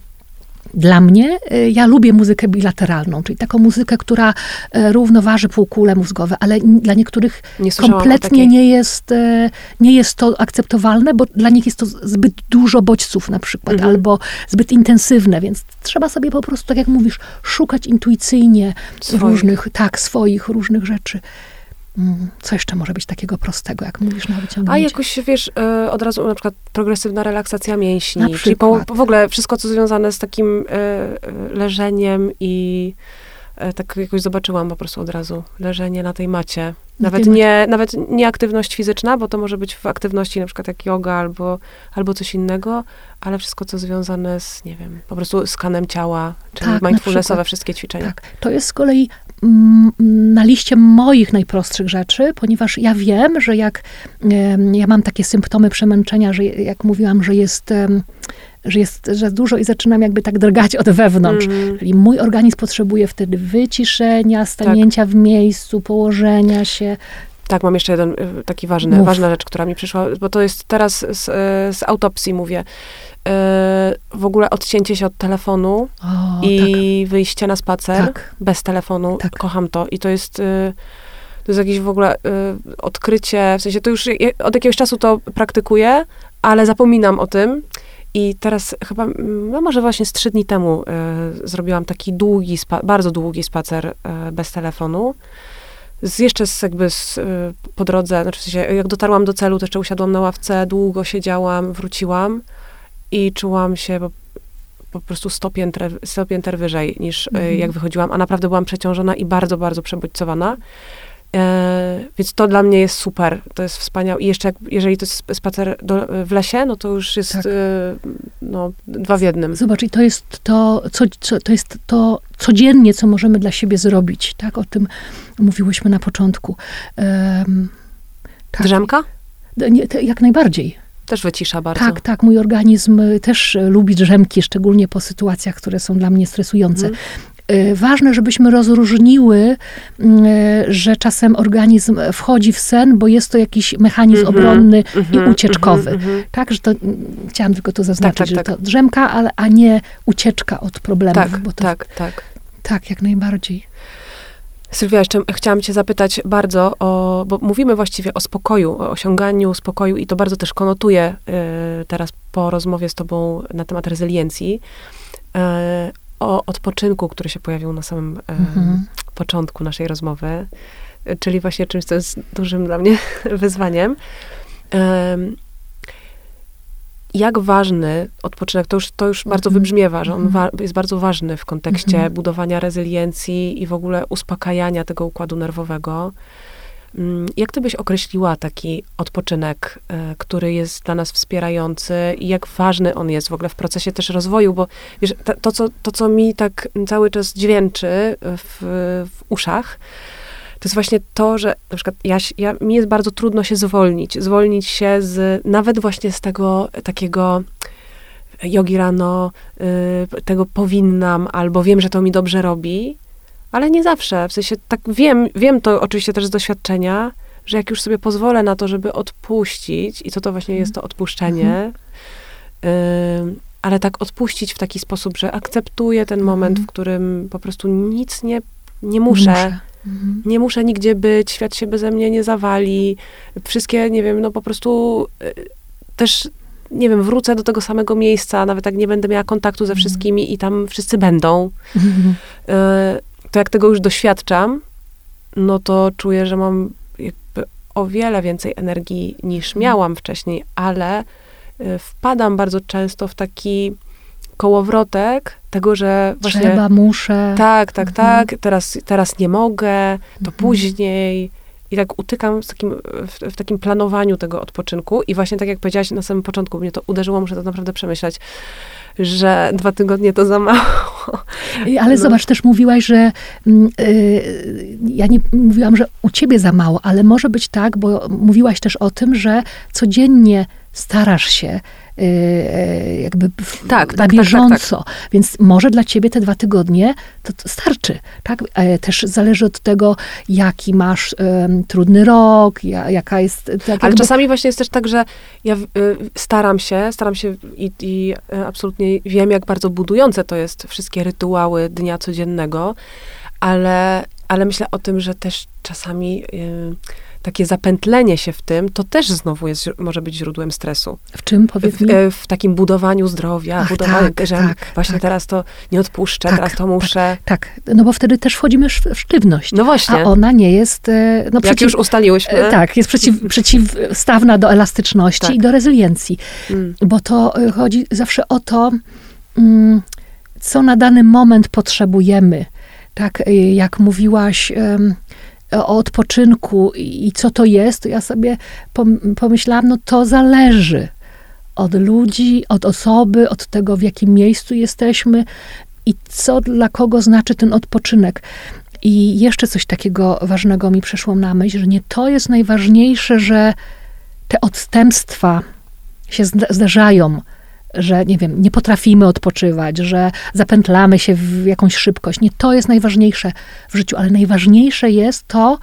Dla mnie, y, ja lubię muzykę bilateralną, czyli taką muzykę, która y, równoważy półkule mózgowe, ale dla niektórych Nie kompletnie nie jest, e, nie jest to akceptowalne, bo dla nich jest to zbyt dużo bodźców na przykład, Mhm. albo zbyt intensywne, więc trzeba sobie po prostu, tak jak mówisz, szukać intuicyjnie Swoich. różnych, tak, swoich różnych rzeczy. Mm, Co jeszcze może być takiego prostego, jak mówisz na A wyciągnięcie? jakoś, wiesz, e, od razu na przykład progresywna relaksacja mięśni, Na czyli po, przykład. w ogóle wszystko, co związane z takim e, e, leżeniem i tak jakoś zobaczyłam po prostu od razu leżenie na tej macie. Na Nawet nie, nawet nie aktywność fizyczna, bo to może być w aktywności na przykład jak yoga albo, albo coś innego, ale wszystko, co związane z, nie wiem, po prostu skanem ciała, czyli Tak, mindfulnessowe przykład. wszystkie ćwiczenia. Tak, to jest z kolei na liście moich najprostszych rzeczy, ponieważ ja wiem, że jak ja mam takie symptomy przemęczenia, że jak mówiłam, że jest, że jest że dużo i zaczynam jakby tak drgać od wewnątrz. Mhm. Czyli mój organizm potrzebuje wtedy wyciszenia, stanięcia w miejscu, położenia się. Tak, mam jeszcze jeden y, taki ważny, Mów. ważna rzecz, która mi przyszła, bo to jest teraz z, y, z autopsji mówię. W ogóle odcięcie się od telefonu O, i wyjście na spacer tak, tak. bez telefonu. Tak. Kocham to. I to jest, y, to jest jakieś w ogóle y, odkrycie, w sensie to już od jakiegoś czasu to praktykuję, ale zapominam o tym. I teraz chyba, no może właśnie z trzy dni temu y, zrobiłam taki długi, bardzo długi spacer y, bez telefonu. Z, jeszcze z, jakby z, y, po drodze, znaczy w sensie, jak dotarłam do celu, to jeszcze usiadłam na ławce, długo siedziałam, wróciłam i czułam się po, po prostu 100 pięter, 100 pięter wyżej niż y, Mhm. jak wychodziłam, a naprawdę byłam przeciążona i bardzo, bardzo przebodźcowana. E, więc to dla mnie jest super, to jest wspaniałe. I jeszcze jak, jeżeli to jest spacer do, w lesie, no to już jest Tak. y, no, dwa w jednym. Zobacz, i to jest to, co, co, to jest to codziennie, co możemy dla siebie zrobić. Tak, o tym mówiłyśmy na początku. Em, tak. Drzemka? Nie, jak najbardziej. Też wycisza bardzo. Tak, tak. Mój organizm y, też y, lubi drzemki, szczególnie po sytuacjach, które są dla mnie stresujące. Mhm. Y, Ważne, żebyśmy rozróżniły, y, że czasem organizm wchodzi w sen, bo jest to jakiś mechanizm Mhm, obronny mhm, i ucieczkowy. mhm, mhm. Tak, że to mm, chciałam tylko to zaznaczyć, tak, że tak. to drzemka, ale, a nie ucieczka od problemów. Tak, to, tak, tak. tak, jak najbardziej. Sylwia, jeszcze chciałam cię zapytać bardzo o, bo mówimy właściwie o spokoju, o osiąganiu spokoju i to bardzo też konotuję y, teraz po rozmowie z tobą na temat rezyliencji, y, o odpoczynku, który się pojawił na samym y, Mhm. początku naszej rozmowy. czyli właśnie czymś, co jest dużym dla mnie wyzwaniem. Jak ważny odpoczynek, to już, to już bardzo Mhm. wybrzmiewa, że on Mhm. wa- jest bardzo ważny w kontekście Mhm. budowania rezyliencji i w ogóle uspokajania tego układu nerwowego. Mm, Jak ty byś określiła taki odpoczynek, e, który jest dla nas wspierający i jak ważny on jest w ogóle w procesie też rozwoju, bo wiesz, ta- to, co, to co mi tak cały czas dźwięczy w, w uszach, to jest właśnie to, że na przykład ja, ja, mi jest bardzo trudno się zwolnić. Zwolnić się z, nawet właśnie z tego takiego jogi rano, y, tego powinnam, albo wiem, że to mi dobrze robi, ale nie zawsze. W sensie tak wiem, wiem to oczywiście też z doświadczenia, że jak już sobie pozwolę na to, żeby odpuścić, i co to właśnie jest to odpuszczenie, y, ale tak odpuścić w taki sposób, że akceptuję ten moment, w którym po prostu nic nie, nie muszę. Mhm. Nie muszę nigdzie być, świat się beze mnie nie zawali. Wszystkie, nie wiem, no po prostu y, też, nie wiem, wrócę do tego samego miejsca, nawet jak nie będę miała kontaktu ze wszystkimi i tam wszyscy będą. Mhm. Y, To jak tego już doświadczam, no to czuję, że mam jakby o wiele więcej energii niż miałam wcześniej, ale y, wpadam bardzo często w taki kołowrotek tego, że właśnie... Trzeba, muszę. Tak, tak, Mhm. tak. Teraz, teraz nie mogę, to Mhm. później. I tak utykam w takim, w, w takim planowaniu tego odpoczynku. I właśnie tak jak powiedziałaś na samym początku, mnie to uderzyło, muszę to naprawdę przemyśleć, że dwa tygodnie to za mało. Ale No. zobacz, też mówiłaś, że mm, y, ja nie mówiłam, że u ciebie za mało, ale może być tak, bo mówiłaś też o tym, że codziennie starasz się jakby w, Tak, na tak, tak, tak, bieżąco. Więc może dla ciebie te dwa tygodnie to, to starczy. Tak? E, Też zależy od tego, jaki masz em, trudny rok, ja, jaka jest... Tak Ale jakby- czasami właśnie jest też tak, że ja y, staram się, staram się i, i y, absolutnie wiem, jak bardzo budujące to jest wszystkie rytuały dnia codziennego, ale, ale myślę o tym, że też czasami y, takie zapętlenie się w tym, to też znowu jest, może być źródłem stresu. W czym, powiedz W, mi? w takim budowaniu zdrowia, Ach, budowaniu, tak, że tak, właśnie tak. teraz to nie odpuszczę, Tak, teraz to muszę. Tak, no bo wtedy też wchodzimy w sztywność. No właśnie, A ona nie jest... e, No, jak przeciw, już ustaliłyśmy. e, Tak, jest przeciw, przeciwstawna do elastyczności Tak. i do rezyliencji. Mm, Bo to e, chodzi zawsze o to, mm, co na dany moment potrzebujemy. Tak, jak mówiłaś o odpoczynku i co to jest, to ja sobie pom- pomyślałam, no to zależy od ludzi, od osoby, od tego, w jakim miejscu jesteśmy i co dla kogo znaczy ten odpoczynek. I jeszcze coś takiego ważnego mi przeszło na myśl, że nie to jest najważniejsze, że te odstępstwa się zda- zdarzają, że nie wiem, nie potrafimy odpoczywać, że zapętlamy się w jakąś szybkość. Nie to jest najważniejsze w życiu, ale najważniejsze jest to,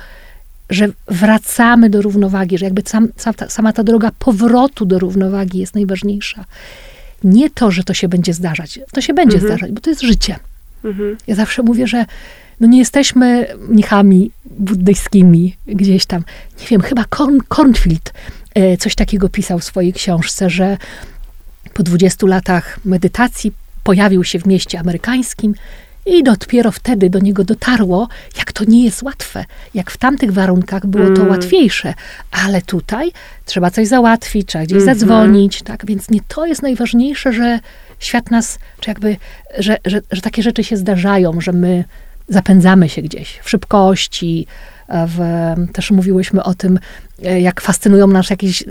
że wracamy do równowagi, że jakby sam, sam, ta, sama ta droga powrotu do równowagi jest najważniejsza. Nie to, że to się będzie zdarzać. To się będzie Mhm. zdarzać, bo to jest życie. mhm. Ja zawsze mówię, że no nie jesteśmy mnichami buddyjskimi gdzieś tam. Nie wiem, chyba Korn, Kornfield e, coś takiego pisał w swojej książce, że po 20 latach medytacji pojawił się w mieście amerykańskim i dopiero wtedy do niego dotarło, jak to nie jest łatwe. Jak w tamtych warunkach było to Mm. łatwiejsze, ale tutaj trzeba coś załatwić, trzeba gdzieś Mhm. zadzwonić, tak? Więc nie to jest najważniejsze, że świat nas, czy jakby, że, że, że takie rzeczy się zdarzają, że my zapędzamy się gdzieś w szybkości. E, W, też mówiłyśmy o tym, e, jak fascynują nas jakieś e,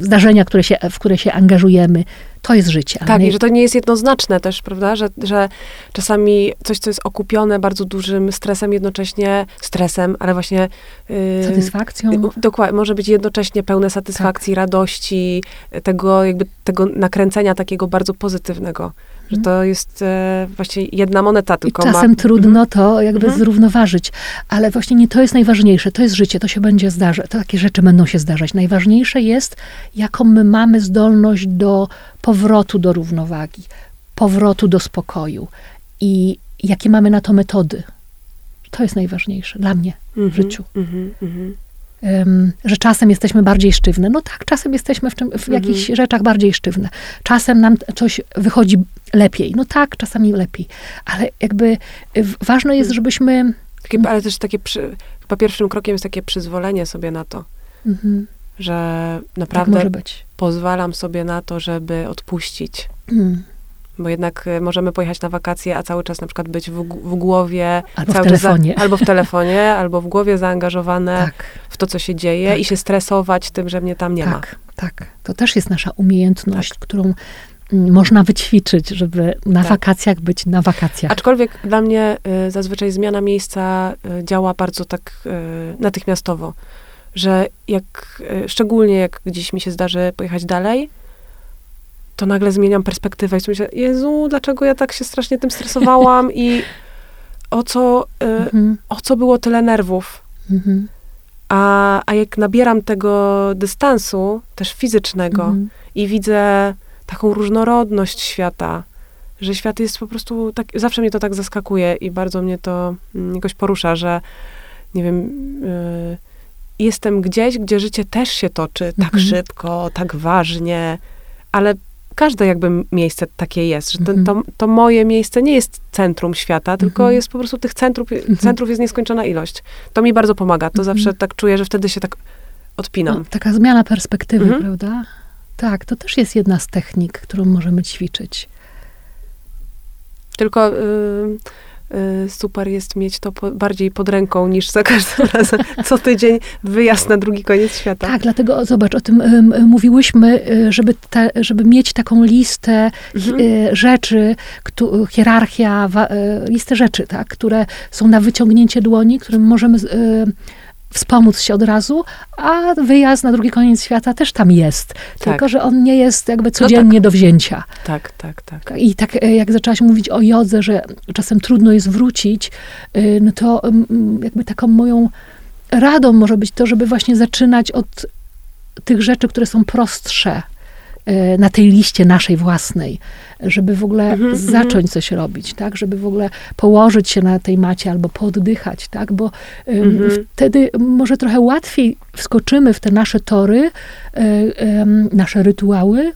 zdarzenia, które się, w które się angażujemy. To jest życie. Tak, nie- i że to nie jest jednoznaczne też, prawda? Że, że czasami coś, co jest okupione bardzo dużym stresem, jednocześnie stresem, ale właśnie. Yy, satysfakcją. Dokładnie, może być jednocześnie pełne satysfakcji, radości, tego jakby tego nakręcenia takiego bardzo pozytywnego. Że to jest e, właśnie jedna moneta, I tylko czasem ma... trudno to jakby Mhm. zrównoważyć, ale właśnie nie to jest najważniejsze, to jest życie, to się będzie zdarzać, to takie rzeczy będą się zdarzać. Najważniejsze jest, jaką my mamy zdolność do powrotu do równowagi, powrotu do spokoju i jakie mamy na to metody. To jest najważniejsze dla mnie Mhm, w życiu. mhm, mhm. Że czasem jesteśmy bardziej sztywne. No tak, czasem jesteśmy w, czym, w Mhm. jakichś rzeczach bardziej sztywne. Czasem nam coś wychodzi lepiej. No tak, czasami lepiej. Ale jakby y, ważne jest, żebyśmy Takie, ale też takie przy, chyba pierwszym krokiem jest takie przyzwolenie sobie na to, Mhm. że Tak naprawdę być. pozwalam sobie na to, żeby odpuścić. Mm. Bo jednak y, możemy pojechać na wakacje, a cały czas na przykład być w, w głowie. Albo w telefonie. albo w telefonie, albo w głowie zaangażowane Tak, w to, co się dzieje Tak. i się stresować tym, że mnie tam nie ma. tak, tak. To też jest nasza umiejętność, którą mm, można wyćwiczyć, żeby na Tak. wakacjach być na wakacjach. Aczkolwiek dla mnie y, zazwyczaj zmiana miejsca y, działa bardzo tak y, natychmiastowo, że jak, szczególnie jak gdzieś mi się zdarzy pojechać dalej, to nagle zmieniam perspektywę i myślę, Jezu, dlaczego ja tak się strasznie tym stresowałam i o co, y, Mhm, o co było tyle nerwów. mhm, A, a jak nabieram tego dystansu, też fizycznego, mhm. i widzę taką różnorodność świata, że świat jest po prostu tak, zawsze mnie to tak zaskakuje i bardzo mnie to mm, jakoś porusza, że nie wiem, y, jestem gdzieś, gdzie życie też się toczy tak Mhm. szybko, tak ważnie, ale każde jakby miejsce takie jest, że to, Mhm. to, to moje miejsce nie jest centrum świata, tylko Mhm. jest po prostu tych centrów, centrów jest nieskończona ilość. To mi bardzo pomaga, to Mhm. zawsze tak czuję, że wtedy się tak odpinam. No, taka zmiana perspektywy, Mhm. prawda? Tak, to też jest jedna z technik, którą możemy ćwiczyć. Tylko y, y, super jest mieć to po, bardziej pod ręką niż za każdym razem co tydzień wyjazd na drugi koniec świata. Tak, dlatego zobacz, o tym mówiłyśmy, y, żeby, ta, żeby mieć taką listę Mhm. y, rzeczy, któ- hierarchia, wa, y, listę rzeczy, tak, które są na wyciągnięcie dłoni, którym możemy y, wspomóc się od razu, a wyjazd na drugi koniec świata też tam jest. Tylko, że on nie jest jakby codziennie do wzięcia. Tak, tak, tak. I tak e, jak zaczęłaś mówić o jodze, że czasem trudno jest wrócić, y, no to mm, jakby taką moją radą może być to, żeby właśnie zaczynać od tych rzeczy, które są prostsze na tej liście naszej własnej, żeby w ogóle Mhm, mhm. zacząć coś robić, tak, żeby w ogóle położyć się na tej macie albo pooddychać, tak, bo Mhm. wtedy może trochę łatwiej wskoczymy w te nasze tory, ym, nasze rytuały,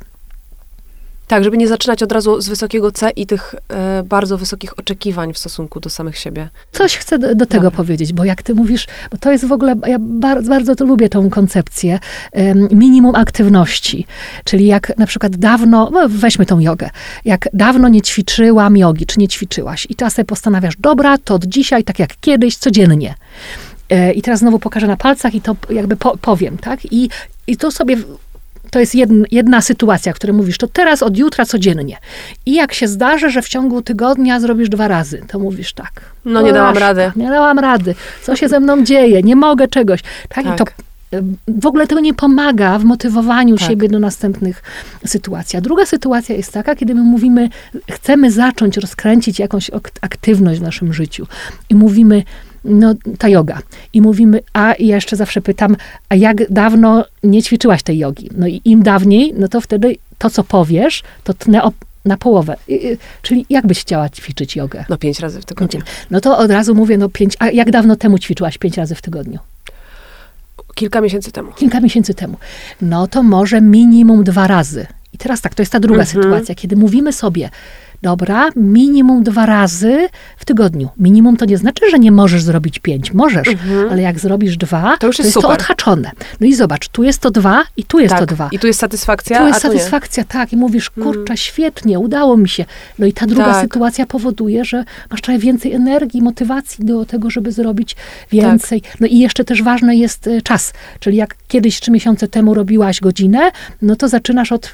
Tak, żeby nie zaczynać od razu z wysokiego C i tych e, bardzo wysokich oczekiwań w stosunku do samych siebie. Coś chcę do, do tego Dobra. powiedzieć, bo jak ty mówisz, bo to jest w ogóle, ja bardzo, bardzo to lubię tą koncepcję minimum aktywności. Czyli jak na przykład dawno, no weźmy tą jogę, jak dawno nie ćwiczyłam jogi, czy nie ćwiczyłaś i czasem postanawiasz, dobra, to od dzisiaj, tak jak kiedyś, codziennie. E, I teraz znowu pokażę na palcach i to jakby po, powiem, tak? I, i to sobie to jest jedna, jedna sytuacja, w której mówisz, to teraz od jutra codziennie. I jak się zdarzy, że w ciągu tygodnia zrobisz dwa razy, to mówisz tak. No, nie dałam rady. Nie dałam rady. Co się ze mną dzieje? Nie mogę czegoś. Tak? I to Tak. w ogóle to nie pomaga w motywowaniu Tak. siebie do następnych sytuacji. A druga sytuacja jest taka, kiedy my mówimy, chcemy zacząć rozkręcić jakąś aktywność w naszym życiu. I mówimy, no ta yoga. I mówimy, a i jeszcze zawsze pytam, a jak dawno nie ćwiczyłaś tej jogi? No i im dawniej, no to wtedy to, co powiesz, to tnę o, na połowę. Czyli jak byś chciała ćwiczyć jogę? No pięć razy w tygodniu. No to od razu mówię, no pięć, a jak dawno temu ćwiczyłaś pięć razy w tygodniu? Kilka miesięcy temu. Kilka miesięcy temu. No to może minimum dwa razy. I teraz tak, to jest ta druga Mhm. sytuacja, kiedy mówimy sobie, dobra, minimum dwa razy w tygodniu. Minimum to nie znaczy, że nie możesz zrobić pięć. Możesz, Mhm. ale jak zrobisz dwa, To już jest to super. odhaczone. No i zobacz, tu jest to dwa i tu jest tak. to dwa. I tu jest satysfakcja, Tu jest tu nie. satysfakcja, tak. I mówisz, kurczę, świetnie, udało mi się. No i ta druga Tak. sytuacja powoduje, że masz trochę więcej energii, motywacji do tego, żeby zrobić więcej. No i jeszcze też ważny jest e, czas. Czyli jak kiedyś trzy miesiące temu robiłaś godzinę, no to zaczynasz od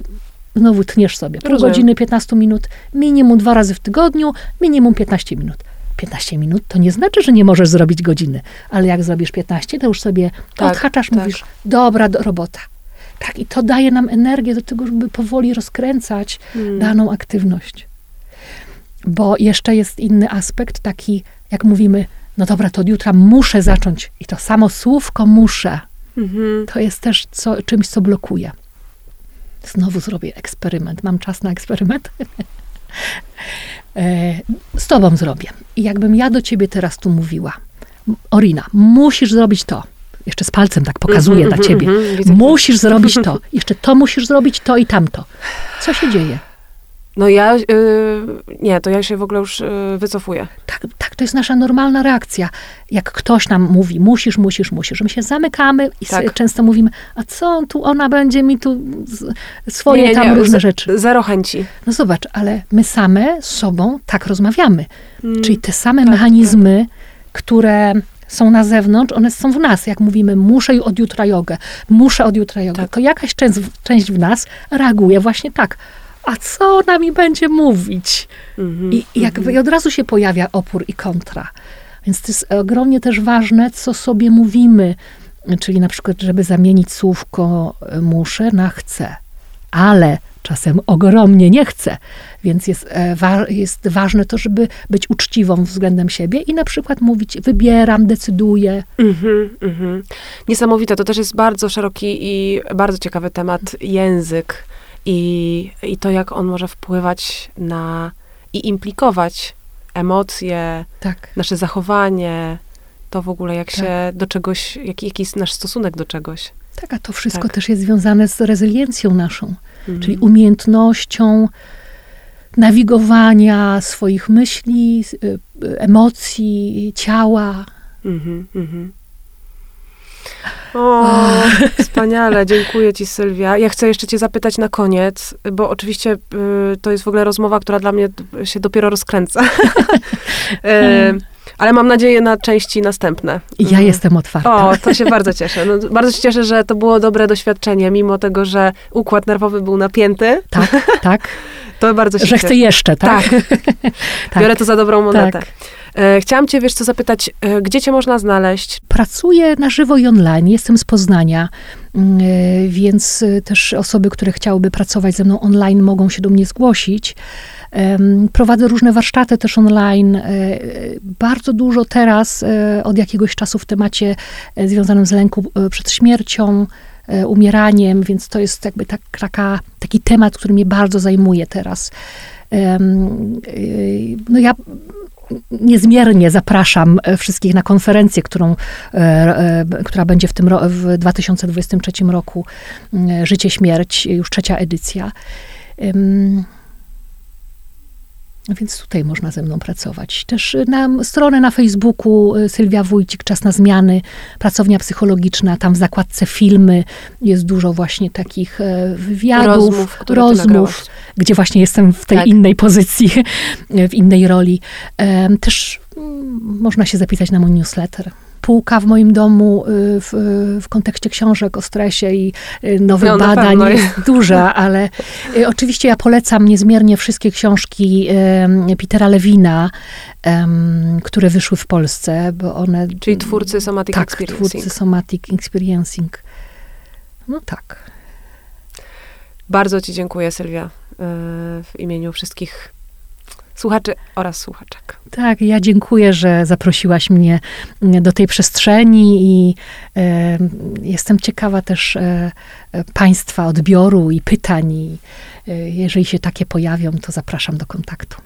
znowu tniesz sobie. Pół Rozumiem. godziny, 15 minut, minimum dwa razy w tygodniu, minimum 15 minut. 15 minut to nie znaczy, że nie możesz zrobić godziny, ale jak zrobisz 15, to już sobie Tak, odhaczasz, tak. mówisz, dobra do, robota. Tak, i to daje nam energię do tego, żeby powoli rozkręcać Hmm. daną aktywność. Bo jeszcze jest inny aspekt, taki, jak mówimy, no dobra, to od jutra muszę zacząć. I to samo słówko muszę, Mhm. to jest też co, czymś, co blokuje. Znowu zrobię eksperyment. Mam czas na eksperyment? E, Z tobą zrobię. I jakbym ja do ciebie teraz tu mówiła, Orina, musisz zrobić to. Jeszcze z palcem tak pokazuję Mhm, dla ciebie. Musisz zrobić to. Jeszcze to musisz zrobić, to i tamto. Co się dzieje? No ja, y, nie, to ja się w ogóle już y, wycofuję. Tak, tak, to jest nasza normalna reakcja. Jak ktoś nam mówi, musisz, musisz, musisz, my się zamykamy i Tak. tak. często mówimy, a co on tu, ona będzie mi tu z- swoje Nie, nie, tam nie, różne z- rzeczy. Zero chęci. No zobacz, ale my same z sobą tak rozmawiamy. Mm. Czyli te same tak, mechanizmy, które są na zewnątrz, one są w nas. Jak mówimy, muszę od jutra jogę, muszę od jutra jogę, Tak. to jakaś część, część w nas reaguje właśnie tak. A co ona mi będzie mówić? Mhm, I, i jakby i od razu się pojawia opór i kontra. Więc to jest ogromnie też ważne, co sobie mówimy. Czyli na przykład, żeby zamienić słówko e, muszę na chcę. Ale czasem ogromnie nie chcę. Więc jest, e, wa- jest ważne to, żeby być uczciwą względem siebie i na przykład mówić wybieram, decyduję. Mhm, mhm. Niesamowite, to też jest bardzo szeroki i bardzo ciekawy temat, język i, i to, jak on może wpływać na i implikować emocje, Tak. nasze zachowanie, to w ogóle jak Tak. się do czegoś, jaki, jaki jest nasz stosunek do czegoś. Tak, a to wszystko Tak. też jest związane z rezyliencją naszą. Mhm. czyli umiejętnością nawigowania swoich myśli, y, y, emocji, ciała. Mhm, mhm. O, wspaniale, dziękuję ci Sylwia. Ja chcę jeszcze cię zapytać na koniec, bo oczywiście y, to jest w ogóle rozmowa, która dla mnie się dopiero rozkręca. y, ale mam nadzieję na części następne. Ja Mhm. jestem otwarta. O, to się bardzo cieszę. No, bardzo się cieszę, że to było dobre doświadczenie, mimo tego, że układ nerwowy był napięty. Tak, tak. To bardzo się Że cieszę. chcę jeszcze, tak? Tak. Biorę to za dobrą monetę. Tak. E, chciałam cię, wiesz co, zapytać, e, gdzie cię można znaleźć? Pracuję na żywo i online. Jestem z Poznania, mm, y, więc też osoby, które chciałyby pracować ze mną online, mogą się do mnie zgłosić. Prowadzę różne warsztaty też online. E, e, Bardzo dużo teraz e, od jakiegoś czasu w temacie e, związanym z lęku e, przed śmiercią, e, umieraniem, więc to jest jakby tak, taka, taki temat, który mnie bardzo zajmuje teraz. No ja niezmiernie zapraszam e, wszystkich na konferencję, którą, e, e, która będzie w tym w 2023 roku. e, Życie, śmierć, już trzecia edycja. Ym, Więc tutaj można ze mną pracować. Też na stronę na Facebooku e, Sylwia Wójcik, Czas na zmiany, pracownia psychologiczna, tam w zakładce filmy jest dużo właśnie takich e, wywiadów, Rozmów, rozmów gdzie właśnie jestem w tej Tak. innej pozycji, w innej roli. Em, Też mm, można się zapisać na mój newsletter. Półka w moim domu y, w, w kontekście książek o stresie i y, nowych No, badań jest duża, ale y, oczywiście ja polecam niezmiernie wszystkie książki Petera Lewina, które wyszły w Polsce, bo one... Czyli twórcy Somatic tak, Experiencing. twórcy Somatic Experiencing. No tak. Bardzo ci dziękuję, Sylwia, w imieniu wszystkich słuchaczy oraz słuchaczek. Tak, ja dziękuję, że zaprosiłaś mnie mm, do tej przestrzeni i e, jestem ciekawa też e, e, Państwa odbioru i pytań. I, e, jeżeli się takie pojawią, to zapraszam do kontaktu.